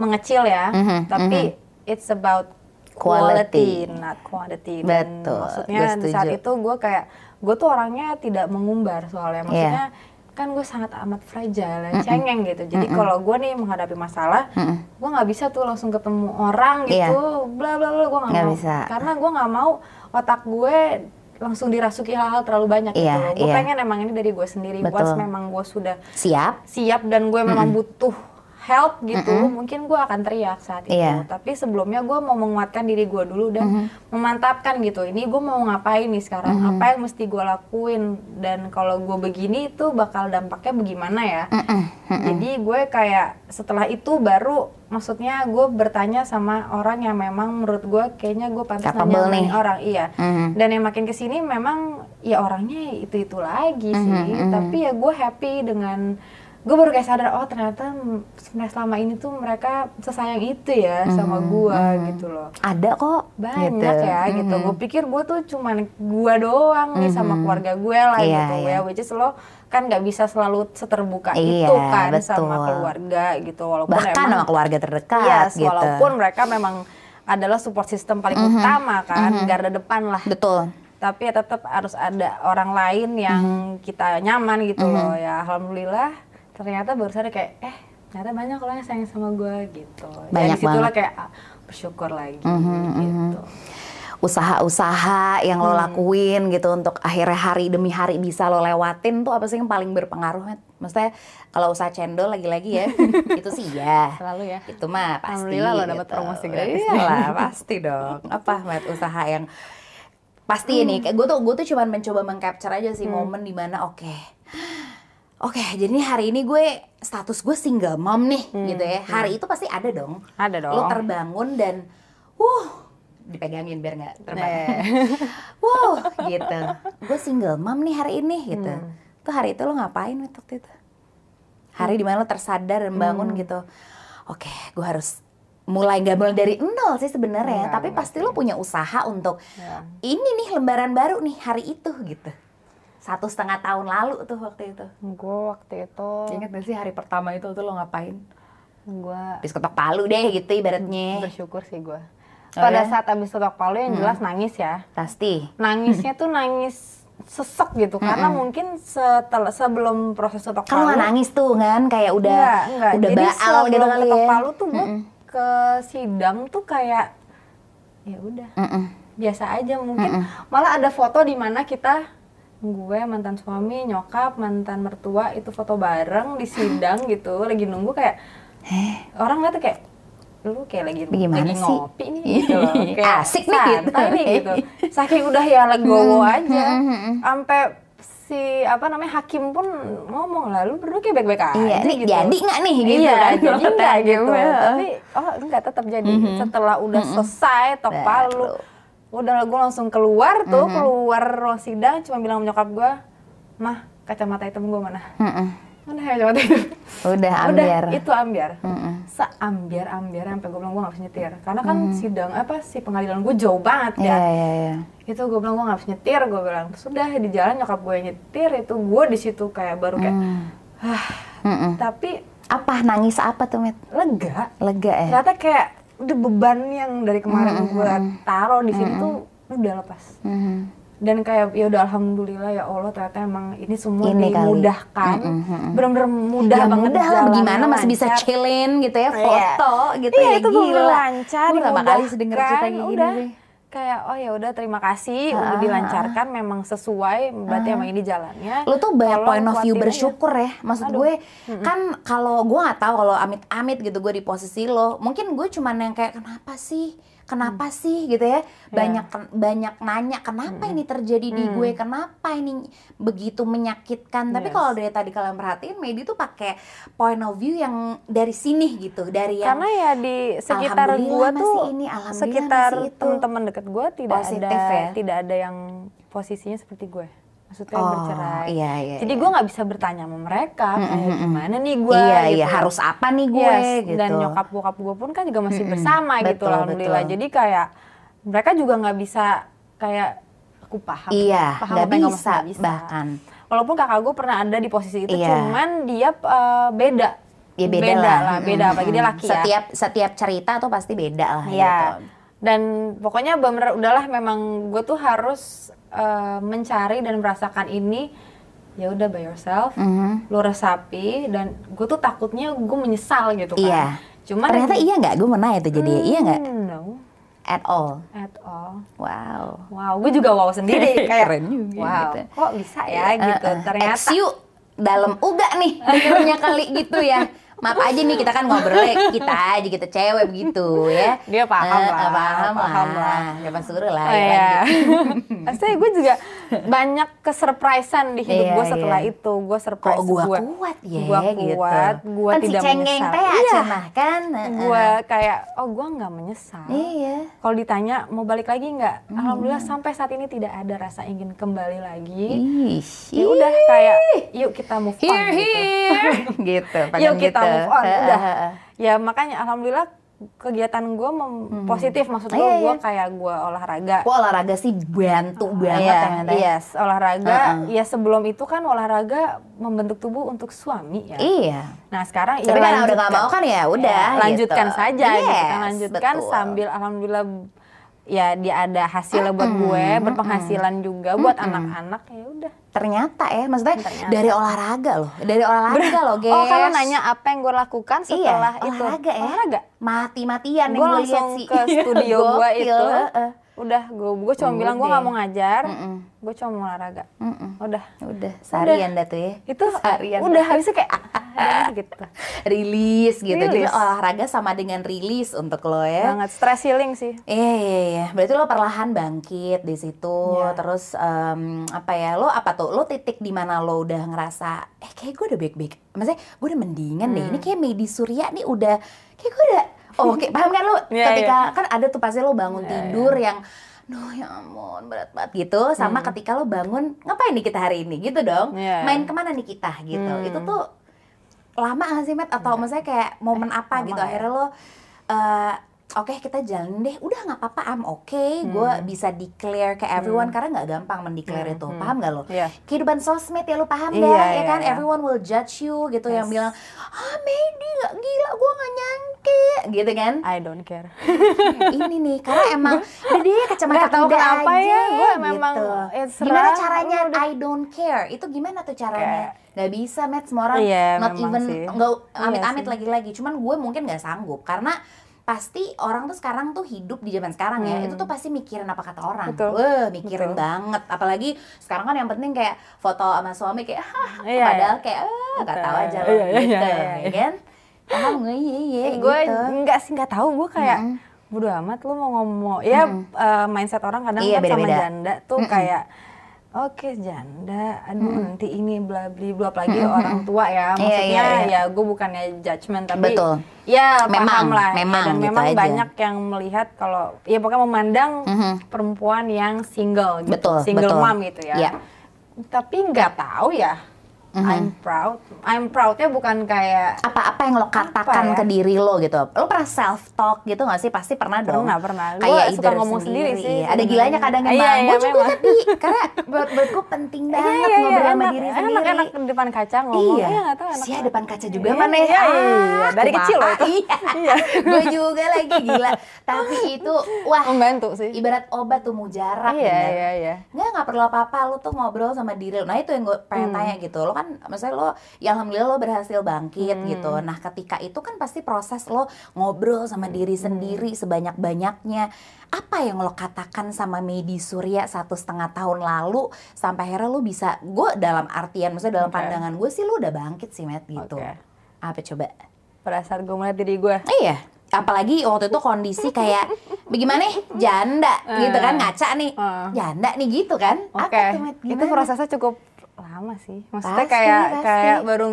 mengecil ya mm -hmm. tapi mm -hmm. it's about quality, quality not quantity dan Betul, maksudnya di saat itu gue kayak gue tuh orangnya tidak mengumbar soalnya maksudnya yeah kan gue sangat amat fragile, mm -mm. cengeng gitu. Jadi mm -mm. kalau gue nih menghadapi masalah, mm -mm. gue nggak bisa tuh langsung ketemu orang iya. gitu, yeah. bla bla bla. Gue nggak mau, bisa. karena gue nggak mau otak gue langsung dirasuki hal-hal terlalu banyak yeah, gitu. Gue yeah. pengen emang ini dari gue sendiri. Buat memang gue sudah siap, siap dan gue memang mm -mm. butuh help gitu, mm -hmm. mungkin gue akan teriak saat itu. Yeah. Tapi sebelumnya gue mau menguatkan diri gue dulu dan mm -hmm. memantapkan gitu. Ini gue mau ngapain nih sekarang? Mm -hmm. Apa yang mesti gue lakuin? Dan kalau gue begini itu bakal dampaknya bagaimana ya? Mm -hmm. Jadi gue kayak setelah itu baru, maksudnya gue bertanya sama orang yang memang menurut gue kayaknya gue pantas nanya nih. orang. Iya. Mm -hmm. Dan yang makin ke sini memang ya orangnya itu itu lagi sih. Mm -hmm. Tapi ya gue happy dengan gue baru kayak sadar oh ternyata sebenarnya selama ini tuh mereka sesayang itu ya mm-hmm. sama gue mm-hmm. gitu loh ada kok banyak gitu. ya mm-hmm. gitu gue pikir gue tuh cuman gue doang mm-hmm. nih sama keluarga gue lah yeah, gitu yeah. ya which is lo kan nggak bisa selalu seterbuka iya, itu kan betul. sama keluarga gitu walaupun bahkan emang, sama keluarga terdekat yes, gitu. walaupun mereka memang adalah support system paling mm-hmm. utama kan mm-hmm. garda depan lah betul tapi ya tetap harus ada orang lain yang mm-hmm. kita nyaman gitu mm-hmm. loh ya alhamdulillah ternyata baru sadar kayak eh ternyata banyak orang yang sayang sama gue gitu. Banyak Dan banget. kayak ah, bersyukur lagi mm -hmm, gitu. Usaha-usaha yang lo hmm. lakuin gitu untuk akhirnya hari demi hari bisa lo lewatin tuh apa sih yang paling berpengaruh Maksudnya kalau usaha cendol lagi-lagi ya itu sih ya selalu ya. Itu mah pasti Alhamdulillah lo dapat gitu. promosi gratis lah pasti dong. Apa mat usaha yang pasti hmm. ini gue tuh gue tuh cuma mencoba mengcapture aja sih hmm. momen di mana oke okay, Oke, okay, jadi hari ini gue status gue single mom nih, hmm, gitu ya. Hari hmm. itu pasti ada dong. Ada dong. Lo terbangun dan, wuh, dipegangin biar nggak terbang. wuh, gitu. Gue single mom nih hari ini, gitu. Hmm. Tuh hari itu lo ngapain waktu itu? Hari hmm. di mana lo tersadar dan bangun hmm. gitu. Oke, okay, gue harus mulai gak mulai dari nol sih sebenarnya, tapi pasti lo punya usaha untuk ya. ini nih lembaran baru nih hari itu gitu satu setengah tahun lalu tuh waktu itu. Gue waktu itu. Ingat gak sih hari pertama itu tuh lo ngapain? Gue. Habis ketok palu deh gitu ibaratnya. Bersyukur sih gue. Oh Pada ya? saat habis ketok palu yang hmm. jelas nangis ya. Pasti. Nangisnya tuh nangis sesek gitu mm -mm. karena mungkin setelah sebelum proses ketok palu kan nangis tuh kan kayak udah enggak, enggak. udah Jadi baal gitu kali ketok ya. palu tuh gue mm -mm. ke sidang tuh kayak ya udah mm -mm. biasa aja mungkin mm -mm. malah ada foto di mana kita gue mantan suami nyokap mantan mertua itu foto bareng di sidang gitu lagi nunggu kayak eh. orang tuh kayak lu kayak lagi Gimana lagi sih? ngopi nih gitu kayak asik nih gitu. nih gitu saking udah ya legowo hmm, aja hmm, hmm, sampai si apa namanya hakim pun ngomong lah lu berdua kayak baik-baik aja iya, gitu. jadi nggak nih gitu iya, kan jadi nggak gitu tapi oh enggak tetap jadi mm -hmm. setelah udah mm -hmm. selesai tok palu udah gue langsung keluar tuh mm -hmm. keluar ruang sidang cuma bilang nyokap gue mah kacamata hitam gue mana? Mm -hmm mana ya coba udah ambiar. udah itu ambiar. Mm -mm. seambiar ambiar sampai gue bilang gue gak bisa nyetir. Karena kan mm. sidang apa si pengadilan gue jauh banget ya. Yeah, yeah, yeah. itu gue bilang gue gak bisa nyetir gue bilang. Sudah di jalan nyokap gue nyetir itu gue di situ kayak baru kayak mm. ah mm -mm. tapi apa? Nangis apa tuh met lega. Lega ya? Ternyata kayak udah beban yang dari kemarin mm -hmm. gue taruh di sini mm -hmm. tuh udah lepas mm -hmm dan kayak ya udah alhamdulillah ya Allah ternyata emang ini semua ini dimudahkan mm -hmm. benar-benar mudah ya, banget mudah lah gimana masih bisa chillin gitu ya iya. foto yeah. gitu iya, ya itu gila lancar pertama kali denger cerita kayak udah. gini kayak oh ya udah terima kasih uh, udah dilancarkan memang sesuai berarti uh, emang ini jalannya. Lu tuh banyak point of view bersyukur ya. Maksud Aduh. gue hmm. kan kalau gue nggak tahu kalau amit-amit gitu gue di posisi lo mungkin gue cuman yang kayak kenapa sih kenapa hmm. sih gitu ya iya. banyak yeah. banyak nanya kenapa hmm. ini terjadi hmm. di gue kenapa ini begitu menyakitkan tapi yes. kalau dari tadi kalian perhatiin Medi tuh pakai point of view yang dari sini gitu dari yang karena ya di sekitar gue tuh ini, sekitar teman-teman deket gue tidak Positif ada ya? tidak ada yang posisinya seperti gue maksudnya oh, bercerai. Iya, iya, Jadi iya. gue nggak bisa bertanya sama mereka mm -hmm. kayak gimana nih gue. Iya, gitu. iya harus apa nih gue yes. gitu. Dan nyokap bokap gue pun kan juga masih mm -hmm. bersama betul, gitu alhamdulillah. Betul. Jadi kayak mereka juga nggak bisa kayak aku paham. Iya, paham gak bisa, gak bisa bahkan. Walaupun kakak gue pernah ada di posisi itu, iya. cuman dia uh, beda. Ya beda, beda lah. lah, beda apalagi dia laki setiap, ya. Setiap cerita tuh pasti beda lah ya. gitu. Dan pokoknya bener udahlah memang gue tuh harus uh, mencari dan merasakan ini ya udah by yourself, mm -hmm. lu resapi dan gue tuh takutnya gue menyesal gitu kan. Iya. Cuma ternyata iya nggak? Gue mau nanya tuh jadi hmm, iya nggak? No. At all. At all. Wow. Wow, gue juga wow sendiri kayak keren juga. Wow, gitu. kok bisa ya gitu. Uh, uh. Ternyata. XU dalam uga nih dengernya kali gitu ya maaf aja nih kita kan ngobrol kita aja kita cewek begitu ya. Dia paham uh, lah paham, paham lah, siapa suruh lah oh, ya iya. Astaga gue juga banyak kesurprisean di hidup iya, gue setelah iya. itu. Gue surprise Kok gue kuat ya gue gitu. kuat gue kan tidak si cengeng menyesal. iya. kan? Gue kayak oh gue nggak menyesal. Iya. Kalau ditanya mau balik lagi nggak? Hmm. alhamdulillah sampai saat ini tidak ada rasa ingin kembali lagi. Ya udah kayak yuk kita move on here, gitu. here. gitu yuk kita gitu. Move on udah ya makanya alhamdulillah kegiatan gue hmm. positif maksud gue iya, gue iya. kayak gue olahraga gue olahraga sih bantu uh, banget iya, ya yes olahraga uh -uh. ya sebelum itu kan olahraga membentuk tubuh untuk suami ya iya nah sekarang tapi ya karena udah gak mau kan ya udah ya, lanjutkan gitu. saja yes, gitu kan lanjutkan betul. sambil alhamdulillah ya dia ada hasilnya buat gue berpenghasilan juga buat anak-anak ya udah. Ternyata ya maksudnya ternyata. dari olahraga loh dari olahraga loh guys oh kalau nanya apa yang gue lakukan iya, setelah iya, itu? olahraga ya. Olahraga? Mati-matian gue langsung ke studio gue itu udah gue gue cuma bilang gue nggak mau ngajar mm -mm. gue cuma mau olahraga. Mm -mm. udah udah. seharian dah tuh ya? Itu seharian. udah habisnya kayak ah, gitu. Rilis gitu. Rilis. jadi olahraga sama dengan rilis untuk lo ya? Banget stress healing sih. Iya iya iya. Berarti lo perlahan bangkit di situ yeah. terus um, apa ya lo apa tuh lo titik di mana lo udah ngerasa eh kayak gue udah baik baik maksudnya gue udah mendingan hmm. deh ini kayak Medi Surya nih udah kayak gue udah Oh, oke, okay. paham kan lu? Yeah, ketika yeah. kan ada tuh pasti lo bangun yeah, tidur yeah. yang Duh ya ampun berat banget gitu sama hmm. ketika lo bangun ngapain nih kita hari ini gitu dong yeah. main ke mana nih kita gitu hmm. itu tuh lama gak sih Matt atau yeah. maksudnya kayak momen eh, apa gitu ya. akhirnya lo uh, oke okay, kita jalan deh udah nggak apa-apa I'm okay hmm. gue bisa declare ke everyone hmm. karena nggak gampang mendeclare hmm. itu hmm. paham gak lo yeah. kehidupan sosmed ya lo paham yeah, gak yeah, ya kan yeah. everyone will judge you gitu yes. yang bilang ah Medi gak gila gue nggak nyangke gitu kan I don't care ini nih karena emang dia kacamata tahu apa aja ya gue memang gitu. gimana caranya I don't care itu gimana tuh caranya okay. Gak bisa, Matt. Semua orang yeah, not even nggak amit-amit iya lagi-lagi. Cuman gue mungkin gak sanggup karena pasti orang tuh sekarang tuh hidup di zaman sekarang ya hmm. itu tuh pasti mikirin apa kata orang, Betul. wah mikirin Betul. banget, apalagi sekarang kan yang penting kayak foto sama suami kayak, iya, padahal iya. kayak, ah tahu aja loh, iya, iya, gitu, iya, iya, iya. kan? Paham gue, iya, iya, eh, gue gitu. nggak sih nggak tahu gue kayak, mm -hmm. bodo amat lu mau ngomong, ya mm -hmm. uh, mindset orang kadang iya, kan beda -beda. sama janda tuh mm -hmm. kayak oke okay, janda aduh hmm. nanti ini bla bla bla apalagi hmm. orang tua ya iya, maksudnya yeah, yeah, yeah. ya gue bukannya judgement tapi Betul. ya memang, paham lah memang, dan gitu memang aja. banyak yang melihat kalau ya pokoknya memandang hmm. perempuan yang single gitu betul, single betul. mom gitu ya yeah. tapi nggak tahu ya Mm-hmm. I'm proud. I'm proudnya bukan kayak apa-apa yang lo katakan ya? ke diri lo gitu. Lo pernah self talk gitu gak sih? Pasti pernah dong. Pernah pernah. Kayak gua suka ngomong sendiri, sendiri sih. Ada gilanya kadang emang. Iya, iya, gue juga tapi karena buat buat gue penting iya, banget iya, iya, ngobrol sama diri enak, sendiri. Enak enak depan kaca ngomong. Iya. Iya tahu enak. Depan kaca juga iya, mana ya? Iya, iya, iya. Dari kecil loh itu. Iya. gue juga lagi gila. Tapi itu wah membantu sih. Ibarat obat tuh mujarab. Iya iya iya. Nggak nggak perlu apa-apa. Lo tuh ngobrol sama diri lo. Nah itu yang gue pengen tanya gitu. Lo kan maksudnya lo ya alhamdulillah lo berhasil bangkit hmm. gitu. Nah ketika itu kan pasti proses lo ngobrol sama diri hmm. sendiri sebanyak banyaknya. Apa yang lo katakan sama Medi Surya satu setengah tahun lalu sampai akhirnya lo bisa, gue dalam artian, maksudnya dalam okay. pandangan gue sih lo udah bangkit sih Matt gitu. Okay. Apa coba? Pada saat gue melihat diri gue. Iya. Apalagi waktu itu kondisi kayak bagaimana nih janda uh, gitu kan ngaca nih uh. janda nih gitu kan. Oke. Okay. Itu prosesnya cukup lama sih. Maksudnya pasti, kayak pasti. kayak baru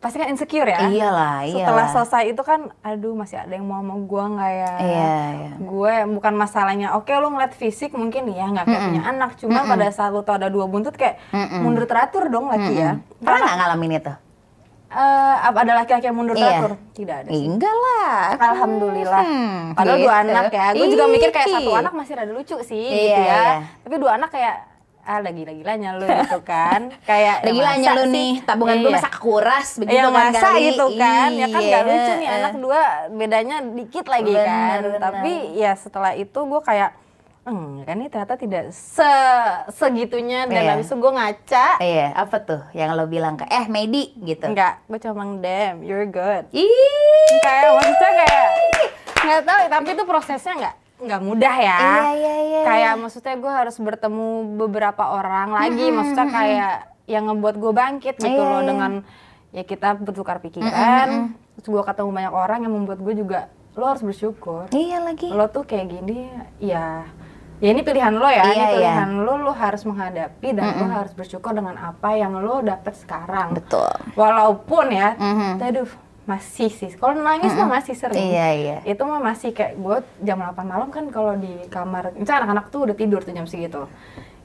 pasti kan insecure ya. Iyalah, iyalah. Setelah selesai itu kan, aduh masih ada yang mau sama gue nggak ya? Iya, iya. Gue bukan masalahnya, oke okay, lo ngeliat fisik mungkin ya nggak kayak mm -mm. punya anak, cuma mm -mm. pada saat lo tau ada dua buntut kayak mm -mm. mundur teratur dong lagi mm -mm. ya. Pernah nggak ngalamin itu? Uh, ada laki-laki yang mundur iya. teratur? Tidak ada sih. Enggak lah. Alhamdulillah. Hmm, Padahal gitu. dua anak ya. Gue juga mikir kayak satu anak masih rada lucu sih iya, gitu ya. Iya. Tapi dua anak kayak ah lagi gila-gilanya lu gitu kan kayak lagi gilanya lu nih tabungan iya. gue masa kuras begitu ya, kan masa kali. gitu kan ya kan gak lucu nih anak dua bedanya dikit lagi bener, kan bener. tapi ya setelah itu gue kayak Hmm, kan ini ternyata tidak se segitunya dan iya. habis itu gue ngaca. Iya, apa tuh yang lo bilang ke eh Medi gitu? Enggak, gue cuma damn, you're good. Ih, kayak maksudnya kayak nggak tahu, tapi itu prosesnya nggak nggak mudah ya. Iya, iya, iya. Kayak iya. maksudnya gue harus bertemu beberapa orang lagi, mm -hmm. maksudnya kayak yang ngebuat gue bangkit gitu iya, loh iya. dengan ya kita bertukar pikiran. Mm -hmm. Terus gue ketemu banyak orang yang membuat gue juga lo harus bersyukur. Iya lagi. Lo tuh kayak gini, ya ya ini pilihan lo ya, iya, ini pilihan iya. lo, lo harus menghadapi dan mm -hmm. lo harus bersyukur dengan apa yang lo dapet sekarang. Betul. Walaupun ya, mm -hmm. aduh masih sih. Kalau nangis mm -hmm. mah masih sering. Iya iya. Itu mah masih kayak gue jam 8 malam kan kalau di kamar. Misalnya anak-anak tuh udah tidur tuh jam segitu.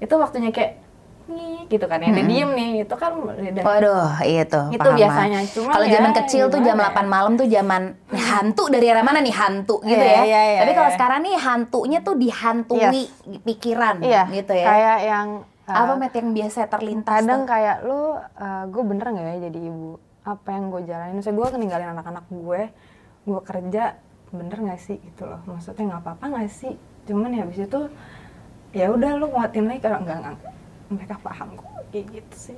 Itu waktunya kayak nih gitu kan ya. Mm -hmm. diem nih. Itu kan udah waduh iya tuh itu paham biasanya. Cuma kalau ya, zaman kecil tuh jam 8 ya? malam tuh zaman hantu dari arah mana nih? Hantu gitu yeah, ya. yeah, yeah, tapi kalau yeah. sekarang nih hantunya tuh dihantui yes. pikiran yeah, gitu ya. kayak yang uh, apa met yang biasa terlintas kadang tuh? kayak lu uh, gue bener nggak ya jadi ibu apa yang gue jalanin. Misalnya gue ninggalin anak-anak gue gue kerja bener gak sih gitu loh. Maksudnya nggak apa-apa gak sih? Cuman ya habis itu ya udah lu nguatin lagi kalau enggak mereka paham kok. Kayak gitu sih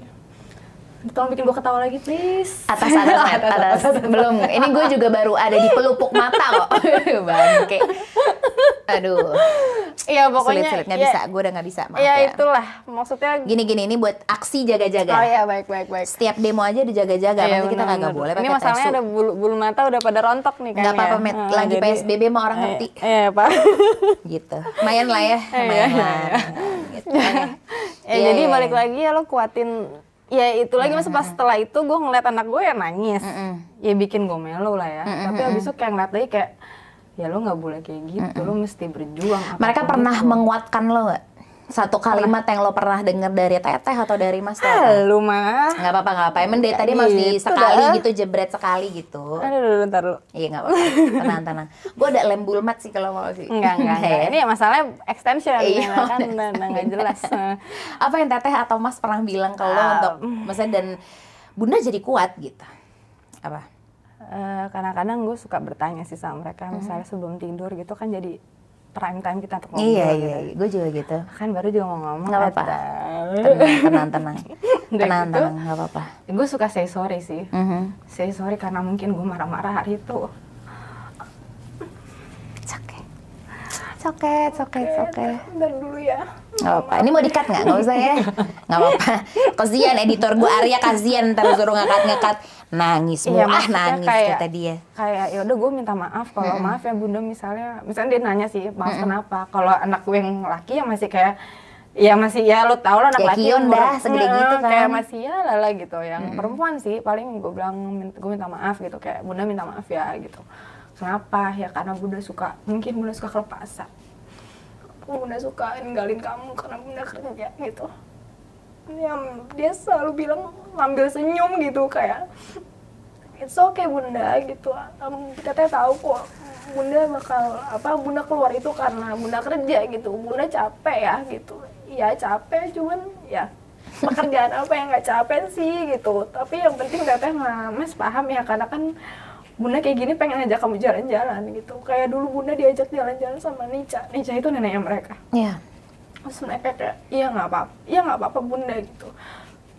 Tolong bikin gue ketawa lagi please. Atas atas atas, atas, atas, Belum. Ini gue juga baru ada di pelupuk mata kok. Bangke. Aduh. Iya pokoknya sulit, sulit. Nggak ya, bisa, gue udah gak bisa. Maaf ya, ya. itulah. Maksudnya Gini-gini ini buat aksi jaga-jaga. Oh iya baik baik baik. Setiap demo aja dijaga-jaga. Ya, Nanti kita kagak boleh Ini masalahnya ada bulu, bulu mata udah pada rontok nih kan Gak apa-apa Met, hmm, lagi jadi, PSBB mau orang ngerti. Iya Pak. Gitu, lumayan lah ya. Lumayan iya, lah. Iya. gitu. Ya jadi balik lagi ya lo kuatin ya itu lagi masa pas setelah itu gue ngeliat anak gue ya nangis mm -hmm. ya bikin gue melo lah ya mm -hmm. tapi abis itu kayak ngeliat lagi kayak ya lo nggak boleh kayak gitu mm -hmm. lo mesti berjuang mereka pernah itu. menguatkan lo gak satu kalimat yang lo pernah denger dari teteh atau dari mas teteh? Lu mah nggak apa-apa nggak apa emang dari tadi gitu masih sekali dah. gitu jebret sekali gitu. Aduh, aduh ntar lu. Iya nggak apa-apa. Tenang tenang. Gue ada lem bulmat sih kalau mau sih. Enggak enggak, enggak. ini ya masalahnya extension. Iya kan nggak jelas. Apa yang teteh atau mas pernah bilang ke lo uh, untuk maksudnya dan bunda jadi kuat gitu? Apa? Uh, kadang-kadang gue suka bertanya sih sama mereka, misalnya mm -hmm. sebelum tidur gitu kan jadi prime time kita untuk ngobrol. Iya iya, gitu. gue juga gitu. Kan baru juga mau ngomong. Gak apa-apa. Tenang tenang tenang. tenang gitu, tenang gak apa-apa. Gue suka say sorry sih. Mm -hmm. Say sorry karena mungkin gue marah-marah hari itu. Oke. Oke, oke, oke. Bentar dulu ya. Gak apa-apa. Ini mau dikat nggak? Gak usah ya. Gak apa-apa. Kasian editor gue Arya kasian terus suruh ngakat-ngakat nangis iya, ah nangis kayak, kata dia kayak ya udah gue minta maaf kalau hmm. maaf ya bunda misalnya misalnya dia nanya sih maaf hmm. kenapa kalau anak gue yang laki yang masih kayak Iya masih ya lo tau lah anak Ya, laki umur- dah, segede Heeh, gitu kan. kayak masih ya lala gitu yang perempuan sih paling gue bilang gue minta maaf gitu kayak bunda minta maaf ya gitu kenapa? Ya karena bunda suka mungkin bunda suka kelepasan. Bunda suka ninggalin kamu karena bunda kerja gitu. Dia, dia selalu bilang ambil senyum gitu kayak it's okay bunda gitu. Um, katanya tahu kok bunda bakal apa bunda keluar itu karena bunda kerja gitu. Bunda capek ya gitu. Iya capek cuman ya pekerjaan apa yang nggak capek sih gitu. Tapi yang penting teteh mas paham ya karena kan bunda kayak gini pengen ajak kamu jalan-jalan gitu. Kayak dulu bunda diajak jalan-jalan sama Nica Nica itu neneknya mereka. Iya. terus mereka kayak iya nggak apa iya nggak apa-apa bunda gitu.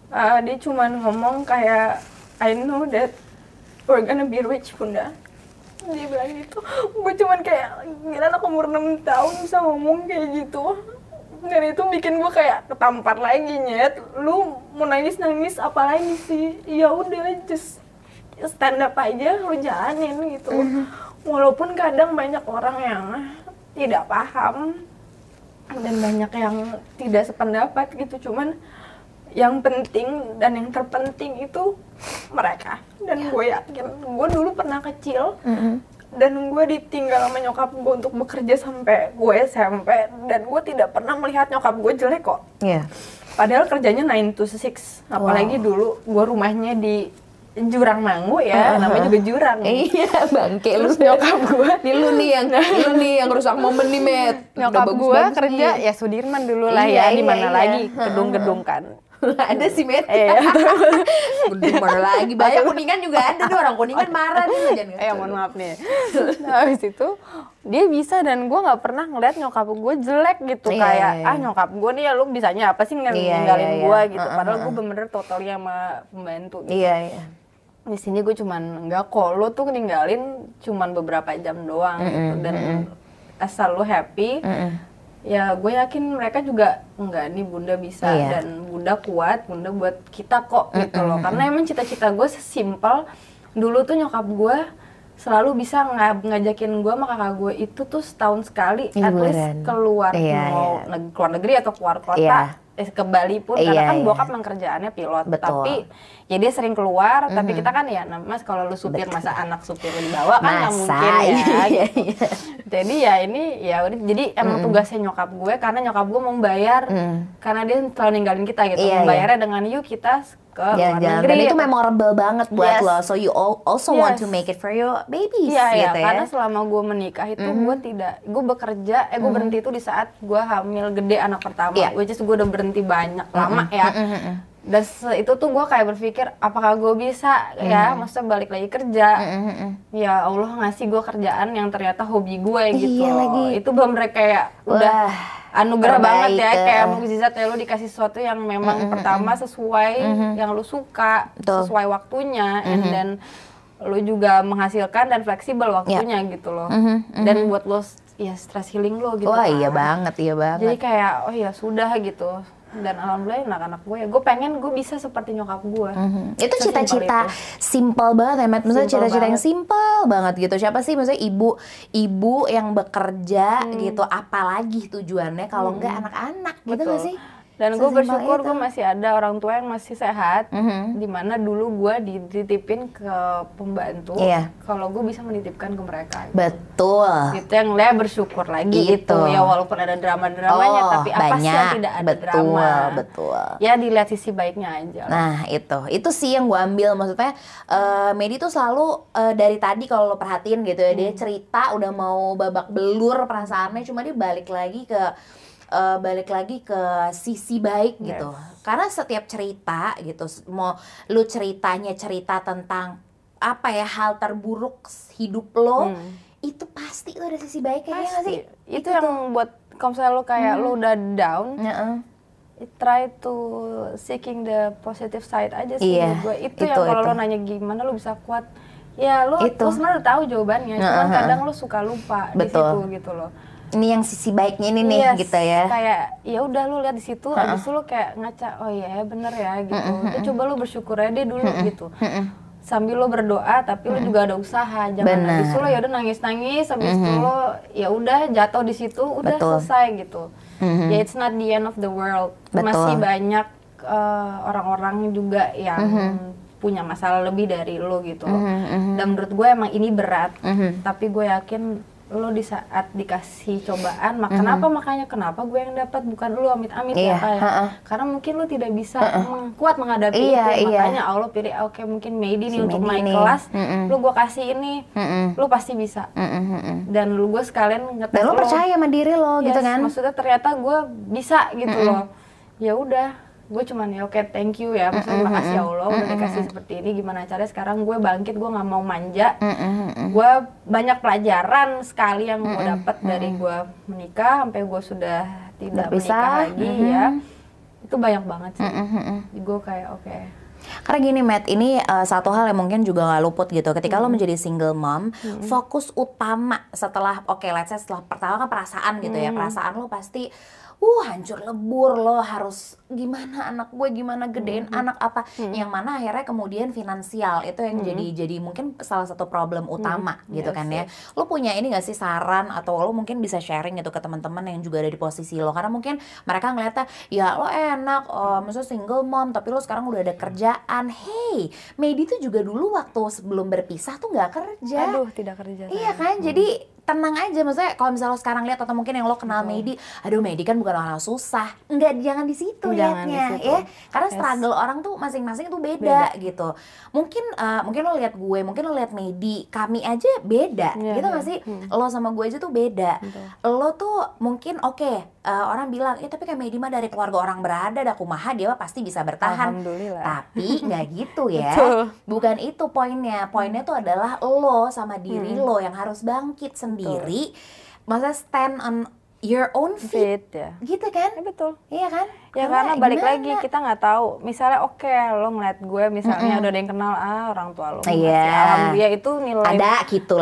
Ah, dia cuman ngomong kayak I know that we're gonna be rich bunda. Dia bilang gitu. Gue cuman kayak gila anak umur 6 tahun bisa ngomong kayak gitu. Dan itu bikin gue kayak ketampar lagi nyet. Lu mau nangis nangis apa lagi sih? Ya udah just stand up aja lu jalanin gitu. Walaupun kadang banyak orang yang tidak paham dan banyak yang tidak sependapat gitu. Cuman yang penting dan yang terpenting itu mereka. Dan gue yakin gue dulu pernah kecil dan gue ditinggal sama nyokap gue untuk bekerja sampai gue SMP dan gue tidak pernah melihat nyokap gue jelek kok. Iya. padahal kerjanya 9 to 6 apalagi dulu gue rumahnya di jurang Mangu ya namanya juga jurang Iya, bangke lu. nyokap gue Nih lu nih yang lu nih yang rusak momen nih, Met. Nyokap gue bagus-bagus kerja nih. ya Sudirman dulu lah Iya, ya di iya, mana iya. lagi gedung-gedung kan ada sih, Met. eh Gedung mana lagi? Banyak kuningan juga ada tuh orang kuningan marah nih jangan eh mohon maaf nih nah, habis itu dia bisa dan gue nggak pernah ngeliat nyokap gue jelek gitu Iya, kayak iya, ah nyokap gue nih ya lu bisanya apa sih ninggalin Iya, ninggalin iya, gue iya. gitu padahal gue bener-bener totally sama pembantu gitu. Iya, iya. Di sini gue cuman enggak kok lo tuh ninggalin cuman beberapa jam doang gitu dan asal lo happy Mm-mm. ya gue yakin mereka juga enggak nih bunda bisa Iya. dan bunda kuat bunda buat kita kok gitu loh karena emang cita-cita gue sesimpel dulu tuh nyokap gue selalu bisa nga- ngajakin gue sama kakak gue itu tuh setahun sekali at least Liburan. keluar Iya, mau iya. neg- keluar negeri atau keluar kota Iya. Eh, ke Bali pun Iya, karena kan iya. bokap emang kerjaannya pilot Betul. tapi ya dia sering keluar tapi kita kan ya nah, mas kalau lu supir masa anak supir lu dibawa kan nggak mungkin ya iya, gitu. jadi ya ini ya udah jadi emang tugasnya nyokap gue karena nyokap gue mau bayar Mm. karena dia selalu ninggalin kita gitu Iya, membayarnya dengan yuk kita ke luar Jalan-jalan. negeri Dan itu memorable banget buat Yes. lo. So you al- also want Yes. to make it for your babies Iya ya, gitu ya. karena selama gue menikah itu gue tidak, gue bekerja, eh gue berhenti itu di saat gue hamil gede anak pertama, Iya. which is gue udah berhenti banyak lama ya. Dan se- itu tuh gue kayak berpikir, apakah gue bisa ya, maksudnya balik lagi kerja. Ya Allah ngasih gue kerjaan yang ternyata hobi gue gitu. Iya lagi. Itu bener kayak udah Wah, anugerah banget ya, eh. kayak mukjizat ya lu dikasih sesuatu yang memang pertama sesuai yang lu suka, Betul. sesuai waktunya, and then lu juga menghasilkan dan fleksibel waktunya Ya. gitu loh. Dan buat lo ya stress healing lo gitu. Wah iya kan. banget, iya banget. Jadi kayak oh ya sudah gitu. Dan alhamdulillah anak-anak gue ya, gue pengen gue bisa seperti nyokap gue. Mhm. Itu cita-cita simple banget ya, Matt. Maksudnya cita-cita yang simple banget gitu. Siapa sih maksudnya ibu ibu yang bekerja Hmm. gitu, apalagi tujuannya kalau enggak anak-anak gitu Betul. gak sih? Dan gue bersyukur itu. gue masih ada orang tua yang masih sehat. Mhm. Di mana dulu gue dititipin ke pembantu. Iya. Kalau gue bisa menitipkan ke mereka. Betul. Gitu yang Lea bersyukur lagi Itu. itu. Ya walaupun ada drama-dramanya, Oh, tapi apa sih yang tidak ada betul, drama? Betul. Ya dilihat sisi baiknya aja. lah. Nah itu, itu sih yang gue ambil maksudnya eh Medi tuh selalu eh, dari tadi kalau lo perhatiin gitu ya Hmm. dia cerita udah mau babak belur perasaannya, cuma dia balik lagi ke eh, balik lagi ke sisi baik gitu. Karena setiap cerita gitu, mau lu ceritanya cerita tentang apa ya hal terburuk hidup lo, Hmm. itu pasti tuh ada sisi baiknya ya nggak Pasti. sih? Itu yang buat kalau misalnya lo kayak lo udah down, Heeh. try to seeking the positive side aja sih Iya, menurut gue. Itu, itu, yang kalau itu. lo nanya gimana lo bisa kuat. Ya lo, Itu. lo sebenarnya tahu jawabannya, cuman Heeh, kadang lo suka lupa di Betul. situ gitu loh. Ini yang sisi baiknya ini nih Yes, gitu ya. Kayak ya udah lu lihat di situ, habis itu lu kayak ngaca, oh iya bener ya gitu. Ya, coba lu bersyukur aja deh dulu gitu. Sambil lo berdoa, tapi lo juga ada usaha. Jangan Benar. habis itu lo ya udah nangis nangis, habis itu lo ya udah jatuh di situ, udah Betul. selesai gitu. mm-hmm. ya it's not the end of the world Betul. masih banyak uh, orang-orang juga yang mm-hmm. punya masalah lebih dari lo gitu. Mm-hmm, mm-hmm. Dan menurut gue emang ini berat, mm-hmm. tapi gue yakin lo di saat dikasih cobaan, mak mm-hmm. kenapa makanya kenapa gue yang dapat bukan lo amit-amit ya, iya, ya kayak uh-uh. karena mungkin lo tidak bisa uh-uh. kuat menghadapi iya, itu, iya. makanya Allah pilih oke okay, mungkin Medi nih si untuk naik kelas, mm-hmm. lo gue kasih ini, mm-hmm. lo pasti bisa, mm-hmm. dan lo gue sekalian ngetes dan lo, percaya sama diri lo gitu yes, gitu kan? Maksudnya ternyata gue bisa gitu mm-hmm. loh, ya udah gue cuman ya oke okay, thank you ya. Maksudnya mm makasih ya Allah udah dikasih seperti ini. Gimana caranya? Sekarang gue bangkit gue nggak mau manja. Gue banyak pelajaran sekali yang gue dapat dari gue menikah sampai gue sudah tidak menikah lagi ya. Itu banyak banget sih. Gue kayak oke. Okay. Karena gini Matt, ini uh, satu hal yang mungkin juga nggak luput gitu. Ketika hmm. lo menjadi single mom, hmm. fokus utama setelah oke okay, let's say setelah pertama kan perasaan gitu ya. Perasaan lo pasti uh hancur lebur lo harus gimana anak gue gimana gedein -hmm. anak apa -hmm. yang mana akhirnya kemudian finansial itu yang -hmm. jadi jadi mungkin salah satu problem utama -hmm. gitu yes, kan ya lo punya ini gak sih saran atau lo mungkin bisa sharing gitu ke teman-teman yang juga ada di posisi lo karena mungkin mereka ngeliatnya ya lo enak oh, maksudnya single mom tapi lo sekarang udah ada kerjaan hey Medi tuh juga dulu waktu sebelum berpisah tuh nggak kerja aduh tidak kerja iya kan hmm. jadi tenang aja. Maksudnya kalau misalnya lo sekarang lihat atau mungkin yang lo kenal Betul. Medi aduh Medi kan bukan orang susah. Enggak jangan di situ liatnya ya. Karena yes. struggle orang tuh masing-masing tuh beda, beda. gitu. Mungkin uh, mungkin lo lihat gue mungkin lo lihat Medi kami aja beda yeah, gitu yeah. gak sih? Hmm. lo sama gue aja tuh beda. Betul. lo tuh mungkin oke okay, uh, eh, orang bilang ya tapi kayak Medi mah dari keluarga orang berada dah kumaha dia pasti bisa bertahan. Tapi nggak gitu ya. Bukan itu poinnya. Poinnya tuh adalah lo sama diri hmm. lo yang harus bangkit sendiri sendiri masa stand on your own feet, feet ya. gitu kan? Ya, betul. Iya kan? Ya karena, karena balik gimana? lagi kita nggak tahu. Misalnya oke okay, lo ngeliat gue misalnya mm -hmm. udah ada yang kenal ah orang tua lo. Iya. Yeah. Alhamdulillah itu nilai ada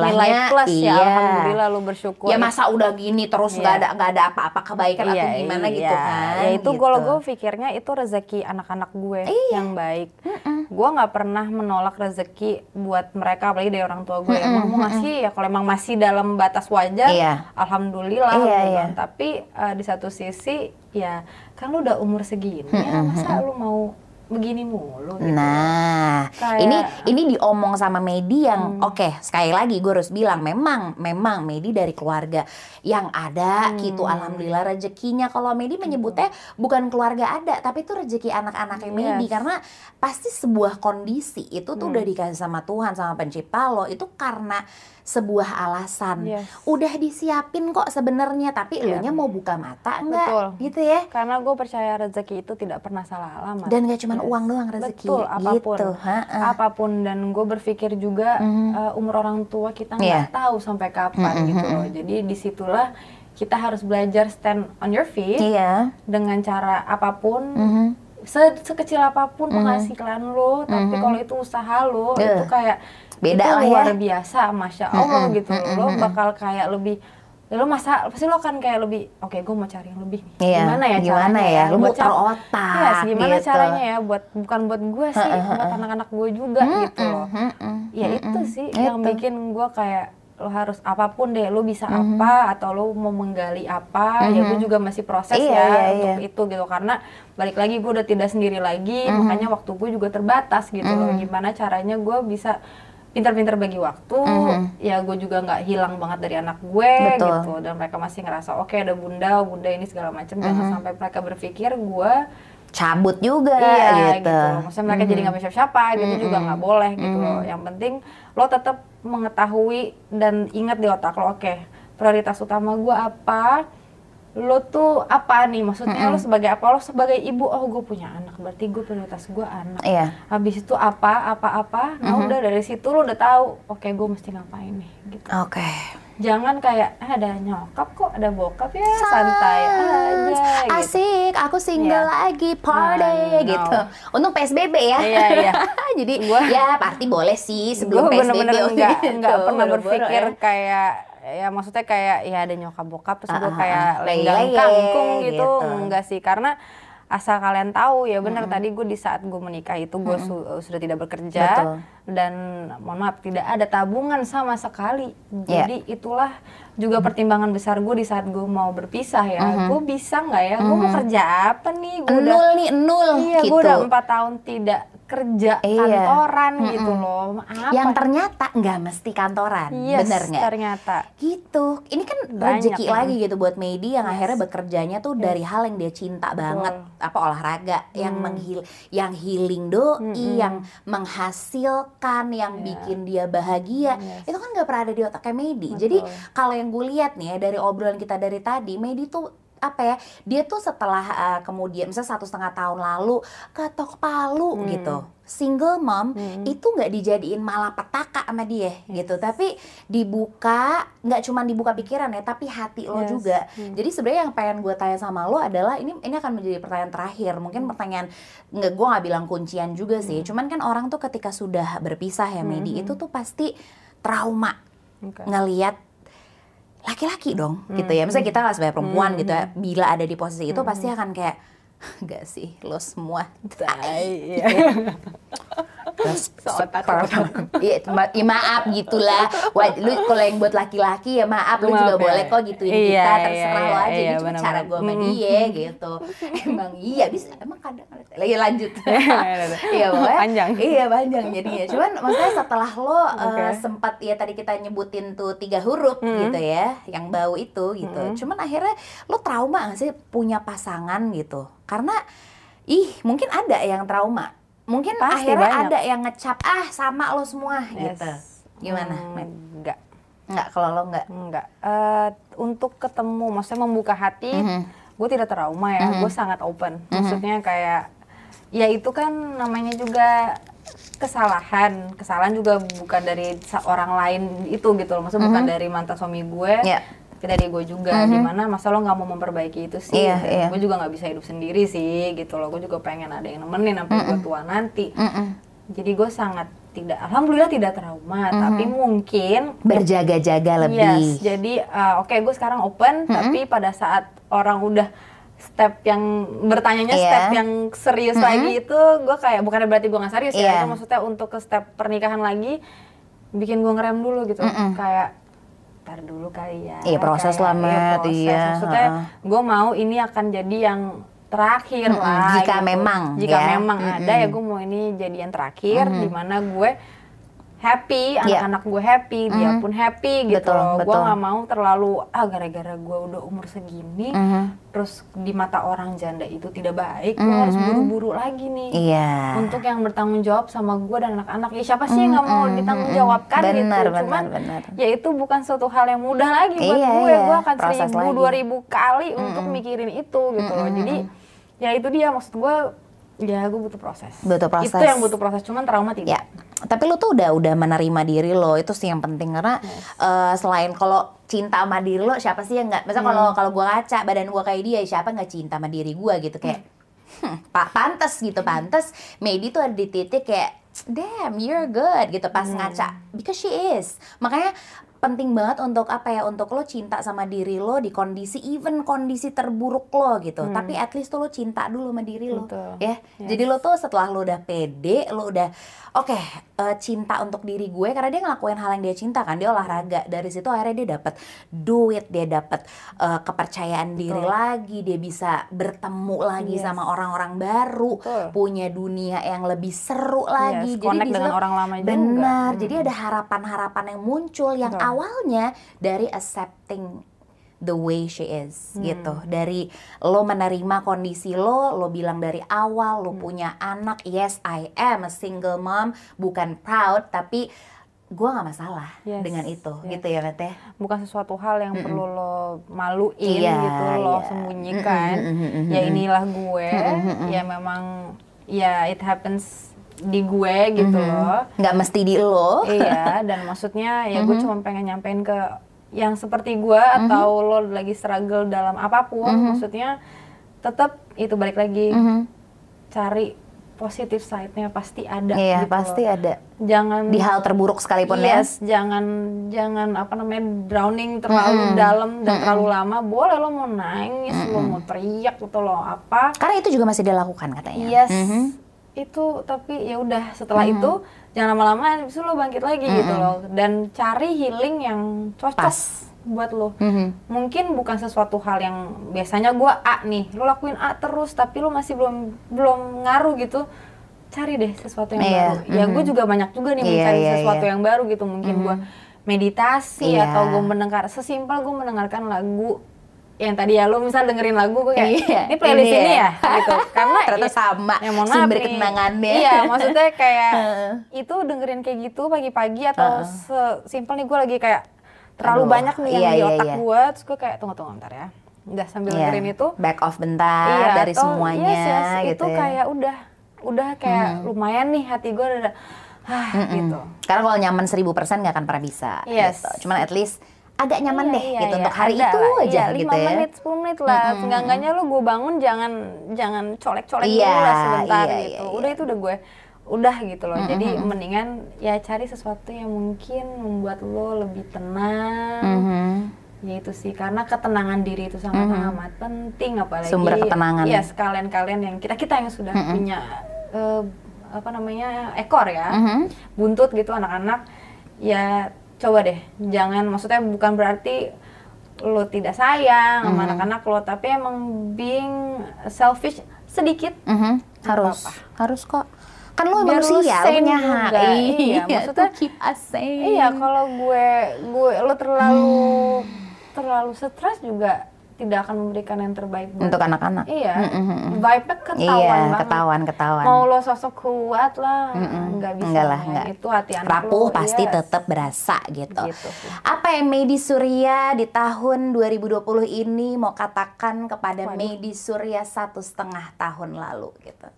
nilai plus ya, iya. ya. Alhamdulillah lo bersyukur. Ya masa udah gini terus nggak yeah. ada nggak ada apa-apa kebaikan iya, atau gimana iya. gitu kan? Ya itu gitu. kalau gue pikirnya itu rezeki anak-anak gue iya. yang baik. Mm -mm. Gue nggak pernah menolak rezeki buat mereka apalagi dari orang tua gue. Mm -mm. Emang mau ngasih ya kalau emang masih dalam batas wajar. Iya. Alhamdulillah. Iya, iya. Tapi uh, di satu sisi ya kan lu udah umur segini ya masa lu mau begini mulu gitu. Nah, Kayak... ini ini diomong sama Medi yang hmm. oke, okay, sekali lagi gue harus bilang memang memang Medi dari keluarga yang ada hmm. gitu alhamdulillah rezekinya. Kalau Medi menyebutnya hmm. bukan keluarga ada, tapi itu rezeki anak-anaknya yes. Medi karena pasti sebuah kondisi itu tuh hmm. udah dikasih sama Tuhan sama pencipta lo itu karena sebuah alasan. Yes. Udah disiapin kok sebenarnya, tapi yeah. elunya mau buka mata enggak? Betul. Gitu ya. Karena gue percaya rezeki itu tidak pernah salah alamat. Dan gak cuma yes. uang doang rezeki. Betul, apa pun. Gitu. Apa pun dan gue berpikir juga mm -hmm. uh, umur orang tua kita nggak yeah. tahu sampai kapan mm -hmm. gitu loh. Jadi di situlah kita harus belajar stand on your feet yeah. dengan cara apa pun. Mm -hmm. Se sekecil apa pun mm -hmm. penghasilan lo, tapi mm -hmm. kalau itu usaha lo, uh. itu kayak beda itu lah ya. luar biasa masya allah mm -hmm. gitu mm -hmm. lo bakal kayak lebih ya lo masa pasti lo kan kayak lebih oke okay, gue mau cari yang lebih nih iya, gimana ya gimana caranya ya lo muter otak ya gimana gitu. caranya ya buat bukan buat gue sih buat anak-anak gue juga mm -hmm. gitu loh mm -hmm. ya itu sih itu. yang bikin gue kayak lo harus apa pun deh lo bisa mm -hmm. apa atau lo mau menggali apa mm -hmm. ya gue juga masih proses iya, ya iya, untuk iya. itu gitu karena balik lagi gue udah tidak sendiri lagi mm -hmm. makanya waktu gue juga terbatas gitu mm -hmm. loh gimana caranya gue bisa pinter-pinter bagi waktu mm-hmm. ya gue juga nggak hilang banget dari anak gue Betul. gitu dan mereka masih ngerasa oke okay, ada bunda bunda ini segala macam mm-hmm. jangan sampai mereka berpikir gue cabut juga iya, gitu. gitu. Maksudnya mereka mm-hmm. jadi nggak bisa siapa gitu mm-hmm. juga nggak boleh gitu mm-hmm. loh. Yang penting lo tetap mengetahui dan ingat di otak lo oke okay, prioritas utama gue apa lo tuh apa nih maksudnya mm -hmm. lo sebagai apa lo sebagai ibu oh gue punya anak berarti gue prioritas gue anak iya. habis itu apa apa apa nah mm -hmm. udah dari situ lo udah tahu oke okay, gue mesti ngapain nih gitu oke okay. jangan kayak eh, ada nyokap kok ada bokap ya santai aja gitu. asik aku single yeah. lagi party nah, gitu no. untung psbb ya iya, iya. jadi gua, ya party boleh sih sebelum gua psbb bener -bener enggak, enggak pernah berpikir ya. kayak ya maksudnya kayak ya ada nyokap bokap terus uh, gue kayak lenggang kangkung gitu. gitu enggak sih karena asal kalian tahu ya benar hmm. tadi gue di saat gue menikah itu gue hmm. su sudah tidak bekerja Betul. dan mohon maaf tidak ada tabungan sama sekali yeah. jadi itulah juga pertimbangan besar gue di saat gue mau berpisah ya uh gue bisa nggak ya gue mau kerja apa nih gue nul udah, nih nul iya gitu. gue udah empat tahun tidak kerja iya. kantoran mm -mm. gitu loh. Apa? Yang ternyata nggak mesti kantoran, yes, bener nggak? Ternyata. Gitu. Ini kan rezeki ya. lagi gitu buat Medi yang yes. akhirnya bekerjanya tuh yes. dari hal yang dia cinta Betul. banget, apa olahraga, hmm. yang menghil, yang healing doi, hmm. yang menghasilkan, yang yeah. bikin dia bahagia. Yes. Itu kan nggak pernah ada di otaknya Medi. Betul. Jadi kalau yang gue lihat nih ya dari obrolan kita dari tadi, Medi tuh apa ya dia tuh setelah uh, kemudian misalnya satu setengah tahun lalu ketok palu hmm. gitu single mom hmm. itu nggak dijadiin malah petaka sama dia yes. gitu tapi dibuka nggak cuma dibuka pikiran ya tapi hati lo yes. juga hmm. jadi sebenarnya yang pengen gue tanya sama lo adalah ini ini akan menjadi pertanyaan terakhir mungkin hmm. pertanyaan nggak gue nggak bilang kuncian juga sih hmm. cuman kan orang tuh ketika sudah berpisah ya Medi hmm. itu tuh pasti trauma okay. ngelihat laki-laki dong hmm. gitu ya misalnya kita sebagai perempuan hmm. gitu ya bila ada di posisi itu hmm. pasti akan kayak Enggak sih, lo semua tai. so Iya, ya, maaf gitulah. Wah, lu kalau yang buat laki-laki ya maaf, lu juga ya. boleh kok gituin iya, kita, iya, terserah iya, lo aja. Iya, cuma cara gue sama dia gitu. Emang iya bisa, emang kadang lagi lanjut. iya, boleh. Panjang. Iya, panjang jadinya. Cuman maksudnya setelah lo okay. uh, sempat ya tadi kita nyebutin tuh tiga huruf hmm. gitu ya, yang bau itu gitu. Hmm. Cuman akhirnya lo trauma gak sih punya pasangan gitu? Karena ih, mungkin ada yang trauma mungkin Pasti akhirnya banyak. ada yang ngecap ah sama lo semua yes. gitu gimana hmm, enggak enggak kalau lo enggak enggak uh, untuk ketemu maksudnya membuka hati mm -hmm. gue tidak trauma ya mm -hmm. gue sangat open mm-hmm. maksudnya kayak ya itu kan namanya juga kesalahan kesalahan juga bukan dari orang lain itu gitu loh maksudnya mm -hmm. bukan dari mantan suami gue yeah dari gue juga mm -hmm. di mana masa lo nggak mau memperbaiki itu sih yeah, yeah. gue juga nggak bisa hidup sendiri sih gitu loh gue juga pengen ada yang nemenin sampai mm -hmm. gue tua nanti mm -hmm. jadi gue sangat tidak alhamdulillah tidak trauma mm -hmm. tapi mungkin berjaga-jaga lebih yes jadi uh, oke okay, gue sekarang open mm -hmm. tapi pada saat orang udah step yang bertanyanya yeah. step yang serius mm -hmm. lagi itu gue kayak bukan berarti gue nggak serius yeah. ya iya. itu maksudnya untuk ke step pernikahan lagi bikin gue ngerem dulu gitu mm -hmm. kayak ntar dulu kali ya. Iya proses lah iya, iya. Maksudnya uh. gue mau ini akan jadi yang terakhir mm -hmm. lah. Jika gitu. memang. Jika ya. memang mm -hmm. ada ya gue mau ini jadi yang terakhir mm -hmm. di mana gue happy, iya. anak-anak yeah. gue happy, mm -hmm. dia pun happy gitu betul, loh. Gue nggak mau terlalu ah gara-gara gue udah umur segini, mm -hmm. terus di mata orang janda itu tidak baik, mm -hmm. gue harus buru-buru lagi nih. Yeah. Untuk yang bertanggung jawab sama gue dan anak-anak. Ya siapa sih yang nggak mau ditanggung jawabkan bener, gitu? Bener, Cuman bener. ya itu bukan suatu hal yang mudah lagi buat iya, gue. Iya. Gue akan seribu dua ribu kali mm -hmm. untuk mikirin itu gitu mm -hmm. loh. Jadi ya itu dia maksud gue Ya, gue butuh proses. Butuh proses. Itu yang butuh proses, cuman trauma tidak. Ya. Tapi lu tuh udah udah menerima diri lo, itu sih yang penting karena yes. uh, selain kalau cinta sama diri lo, siapa sih yang nggak? Kalau hmm. kalau gue kaca badan gue kayak dia, siapa nggak cinta sama diri gue gitu kayak, hmm. pak pantas gitu pantas. Maybe tuh ada di titik kayak damn you're good gitu pas hmm. ngaca because she is makanya penting banget untuk apa ya untuk lo cinta sama diri lo di kondisi even kondisi terburuk lo gitu hmm. tapi at least tuh lo cinta dulu sama diri lo Betul. ya yes. jadi lo tuh setelah lo udah pede lo udah oke okay, uh, eh, cinta untuk diri gue karena dia ngelakuin hal yang dia cinta kan dia olahraga dari situ akhirnya dia dapat duit dia dapat uh, kepercayaan Betul. diri lagi dia bisa bertemu lagi yes. sama orang-orang baru Betul. punya dunia yang lebih seru lagi yes, jadi dengan orang lama juga benar hmm. jadi ada harapan-harapan yang muncul yang Betul awalnya dari accepting the way she is hmm. gitu dari lo menerima kondisi lo lo bilang dari awal lo hmm. punya anak yes I am a single mom bukan proud tapi gue nggak masalah yes. dengan itu yes. gitu ya Mete bukan sesuatu hal yang mm -mm. perlu lo maluin yeah, gitu lo yeah. sembunyikan mm -mm, ya inilah gue mm -mm. ya memang ya it happens di gue gitu mm -hmm. loh nggak mesti di lo iya dan maksudnya ya mm -hmm. gue cuma pengen nyampein ke yang seperti gue mm -hmm. atau lo lagi struggle dalam apa pun mm -hmm. maksudnya tetap itu balik lagi mm -hmm. cari positif side-nya pasti ada Iya, gitu pasti loh. ada. jangan Di hal terburuk sekalipun yes, jangan jangan apa namanya drowning terlalu dalam dan terlalu lama boleh lo mau nangis lo mau teriak gitu lo apa ya. Karena itu juga masih dilakukan katanya. yes Mhm. Itu tapi ya udah setelah itu jangan lama-lama itu lo bangkit lagi gitu loh. Dan cari healing yang cocok Pas. buat lo. Mhm. mungkin bukan sesuatu hal yang biasanya gua A nih lo lakuin A terus tapi lo masih belum belum ngaruh gitu. Cari deh sesuatu yang Iya, baru. Ya gue juga banyak juga nih Iya, mencari iya, sesuatu iya. yang baru gitu. Mungkin gua meditasi Iya. atau gue mendengar sesimpel gue mendengarkan lagu yang tadi ya lo misal dengerin lagu gue kayak Iya, ini playlist ini ini, ya." ya gitu karena Ternyata sama ya mohon sumber kenangannya. iya maksudnya kayak itu dengerin kayak gitu pagi-pagi atau sesimpel nih gue lagi kayak terlalu Aduh, banyak nih yang iya, di iya, otak iya. gue terus gue kayak tunggu tunggu bentar ya udah sambil Iya. dengerin itu back off bentar iya dari atau, semuanya yes, yes, gitu itu ya. kayak udah udah kayak lumayan nih hati gue udah ah gitu Karena kalau nyaman 1000% nggak akan pernah bisa Yes. gitu. Cuman at least agak nyaman Iya, deh iya, gitu iya. untuk hari Ada itu lah. aja iya, gitu 5 ya. menit 10 menit lah seenggaknya lu gue bangun jangan jangan colek-colek Iya, dulu lah sebentar iya, gitu iya, udah itu udah gue udah gitu loh jadi mendingan ya cari sesuatu yang mungkin membuat lo lebih tenang Mhm. ya itu sih karena ketenangan diri itu sangat amat penting apalagi Sumber ketenangan. ya sekalian kalian yang kita kita yang sudah punya eh, apa namanya ekor ya Mhm. buntut gitu anak-anak ya coba deh jangan maksudnya bukan berarti lo tidak sayang sama anak-anak lo tapi emang being selfish sedikit Mhm. harus apa-apa. harus kok kan lo Biar manusia lo punya hak Iya, maksudnya- to keep us sane. Iya, kalau gue gue lo terlalu terlalu stres juga tidak akan memberikan yang terbaik buat untuk anak-anak Iya, Mm-mm. vibe-nya ketahuan iya banget. ketahuan ketahuan Mau lo sosok kuat lah, Mm-mm. nggak bisa. enggak lah enggak Itu hati anak rapuh lo, pasti yes. tetap berasa gitu. Gitu apa yang Medi Surya di tahun 2020 ini mau katakan kepada Waduh. Medi Surya satu setengah tahun lalu gitu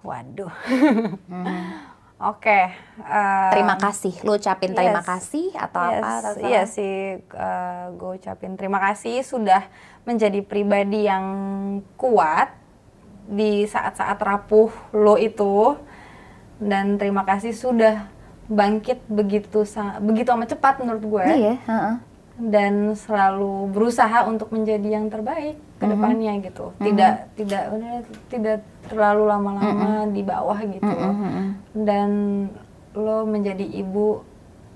Waduh. Oke. eh, terima kasih lu ucapin terima yes. kasih atau yes, apa terserah. Iya sih, eh, gue ucapin terima kasih sudah menjadi pribadi yang kuat di saat-saat rapuh lo itu dan terima kasih sudah bangkit begitu begitu amat cepat menurut gue iya heeh. dan selalu berusaha untuk menjadi yang terbaik ke Mhm. depannya gitu tidak tidak benar, tidak terlalu lama-lama di bawah gitu loh Mhm. dan lo menjadi ibu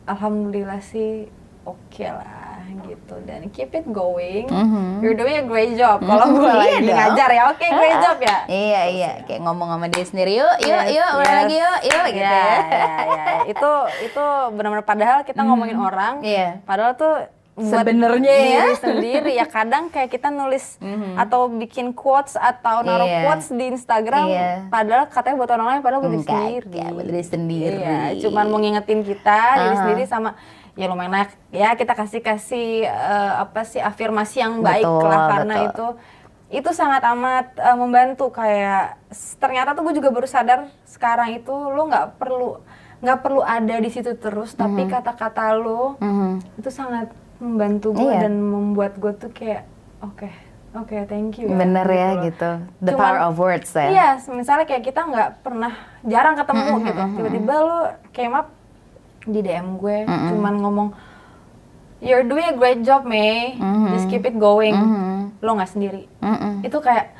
alhamdulillah sih oke lah gitu dan keep it going Mhm. you're doing a great job kalau gue Iya lagi dong. ngajar ya oke great job ya Iya iya kayak ngomong sama diri sendiri yuk yuk Yes, yuk yes. lagi yuk yuk gitu ya, ya. ya, ya. itu itu benar-benar padahal kita ngomongin orang Iya. padahal tuh Sebenarnya ya. diri sendiri ya kadang kayak kita nulis atau bikin quotes atau naruh Iya. quotes di Instagram Iya. padahal katanya buat orang lain padahal buat diri sendiri enggak, buat diri sendiri. iya cuman mau ngingetin kita diri Aha. sendiri sama ya lumayan lah ya kita kasih kasih apa sih afirmasi yang baik Betul, lah karena betul. itu itu sangat amat eh, membantu kayak ternyata tuh gue juga baru sadar sekarang itu lo nggak perlu nggak perlu ada di situ terus tapi kata-kata lo Mhm. itu sangat membantu gue Iya. dan membuat gue tuh kayak oke oke thank you ya, Bener ya loh. gitu. The Cuman- power of words ya. Iya, misalnya kayak kita nggak pernah jarang ketemu gitu. Tiba-tiba lo came up di DM gue, cuman ngomong, You're doing a great job, May. Just keep it going. Mhm. Lo nggak sendiri. Mm-mm. Itu kayak,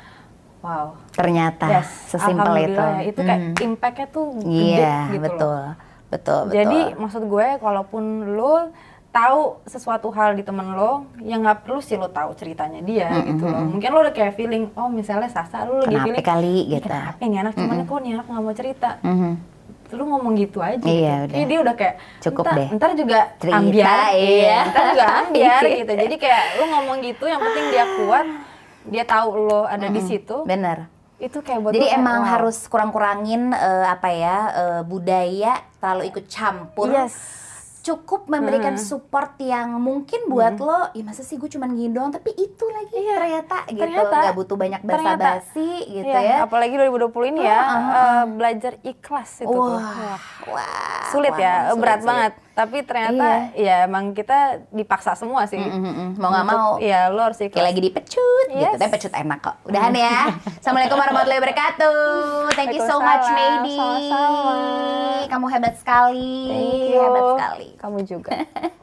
wow. Ternyata Yes, sesimpel itu. ya. Itu kayak Mhm. impact-nya tuh gede Iya, gitu betul. loh. Betul, betul. Jadi maksud gue, kalaupun lo tahu sesuatu hal di temen lo, ya nggak perlu sih lo tahu ceritanya dia gitu loh. Mungkin lo udah kayak feeling, oh misalnya Sasa, lo lagi Kenapa feeling, kali "Ih, gitu. Kenapa nih anak cuman kok nih anak nggak mau cerita. Mhm. Lu ngomong gitu aja Iya, gitu. udah. Kayak dia udah kayak Cukup ntar, deh. Ntar juga Cerita, ambiar, iya. Ntar juga ambiar gitu. Jadi kayak lu ngomong gitu, yang penting dia kuat, dia tahu lo ada di situ. Bener. Itu kayak buat Jadi kayak, emang wow. harus kurang-kurangin eh, apa ya eh, budaya terlalu ikut campur. Yes. Cukup memberikan support yang mungkin buat lo, ya masa sih gue cuman gini doang, tapi itu lagi ternyata gitu, Iya. Ternyata. nggak butuh banyak basa-basi gitu Iya, ya. Apalagi 2020 ini ya, Ah, ah, eh, belajar ikhlas itu tuh. Wah, Wah. wah, Sulit wah, ya, sulit, berat sulit. banget. Tapi ternyata ya emang kita dipaksa semua sih Mm, mm, mm. Mau nggak mau. ya lo harus Kayak ikhlas lagi dipecut gitu. Yes. Tapi pecut enak kok. Udahan ya. Assalamualaikum warahmatullahi wabarakatuh. Thank you so much. Sama-sama. Kamu hebat sekali. Thank you. Hebat sekali. kamu juga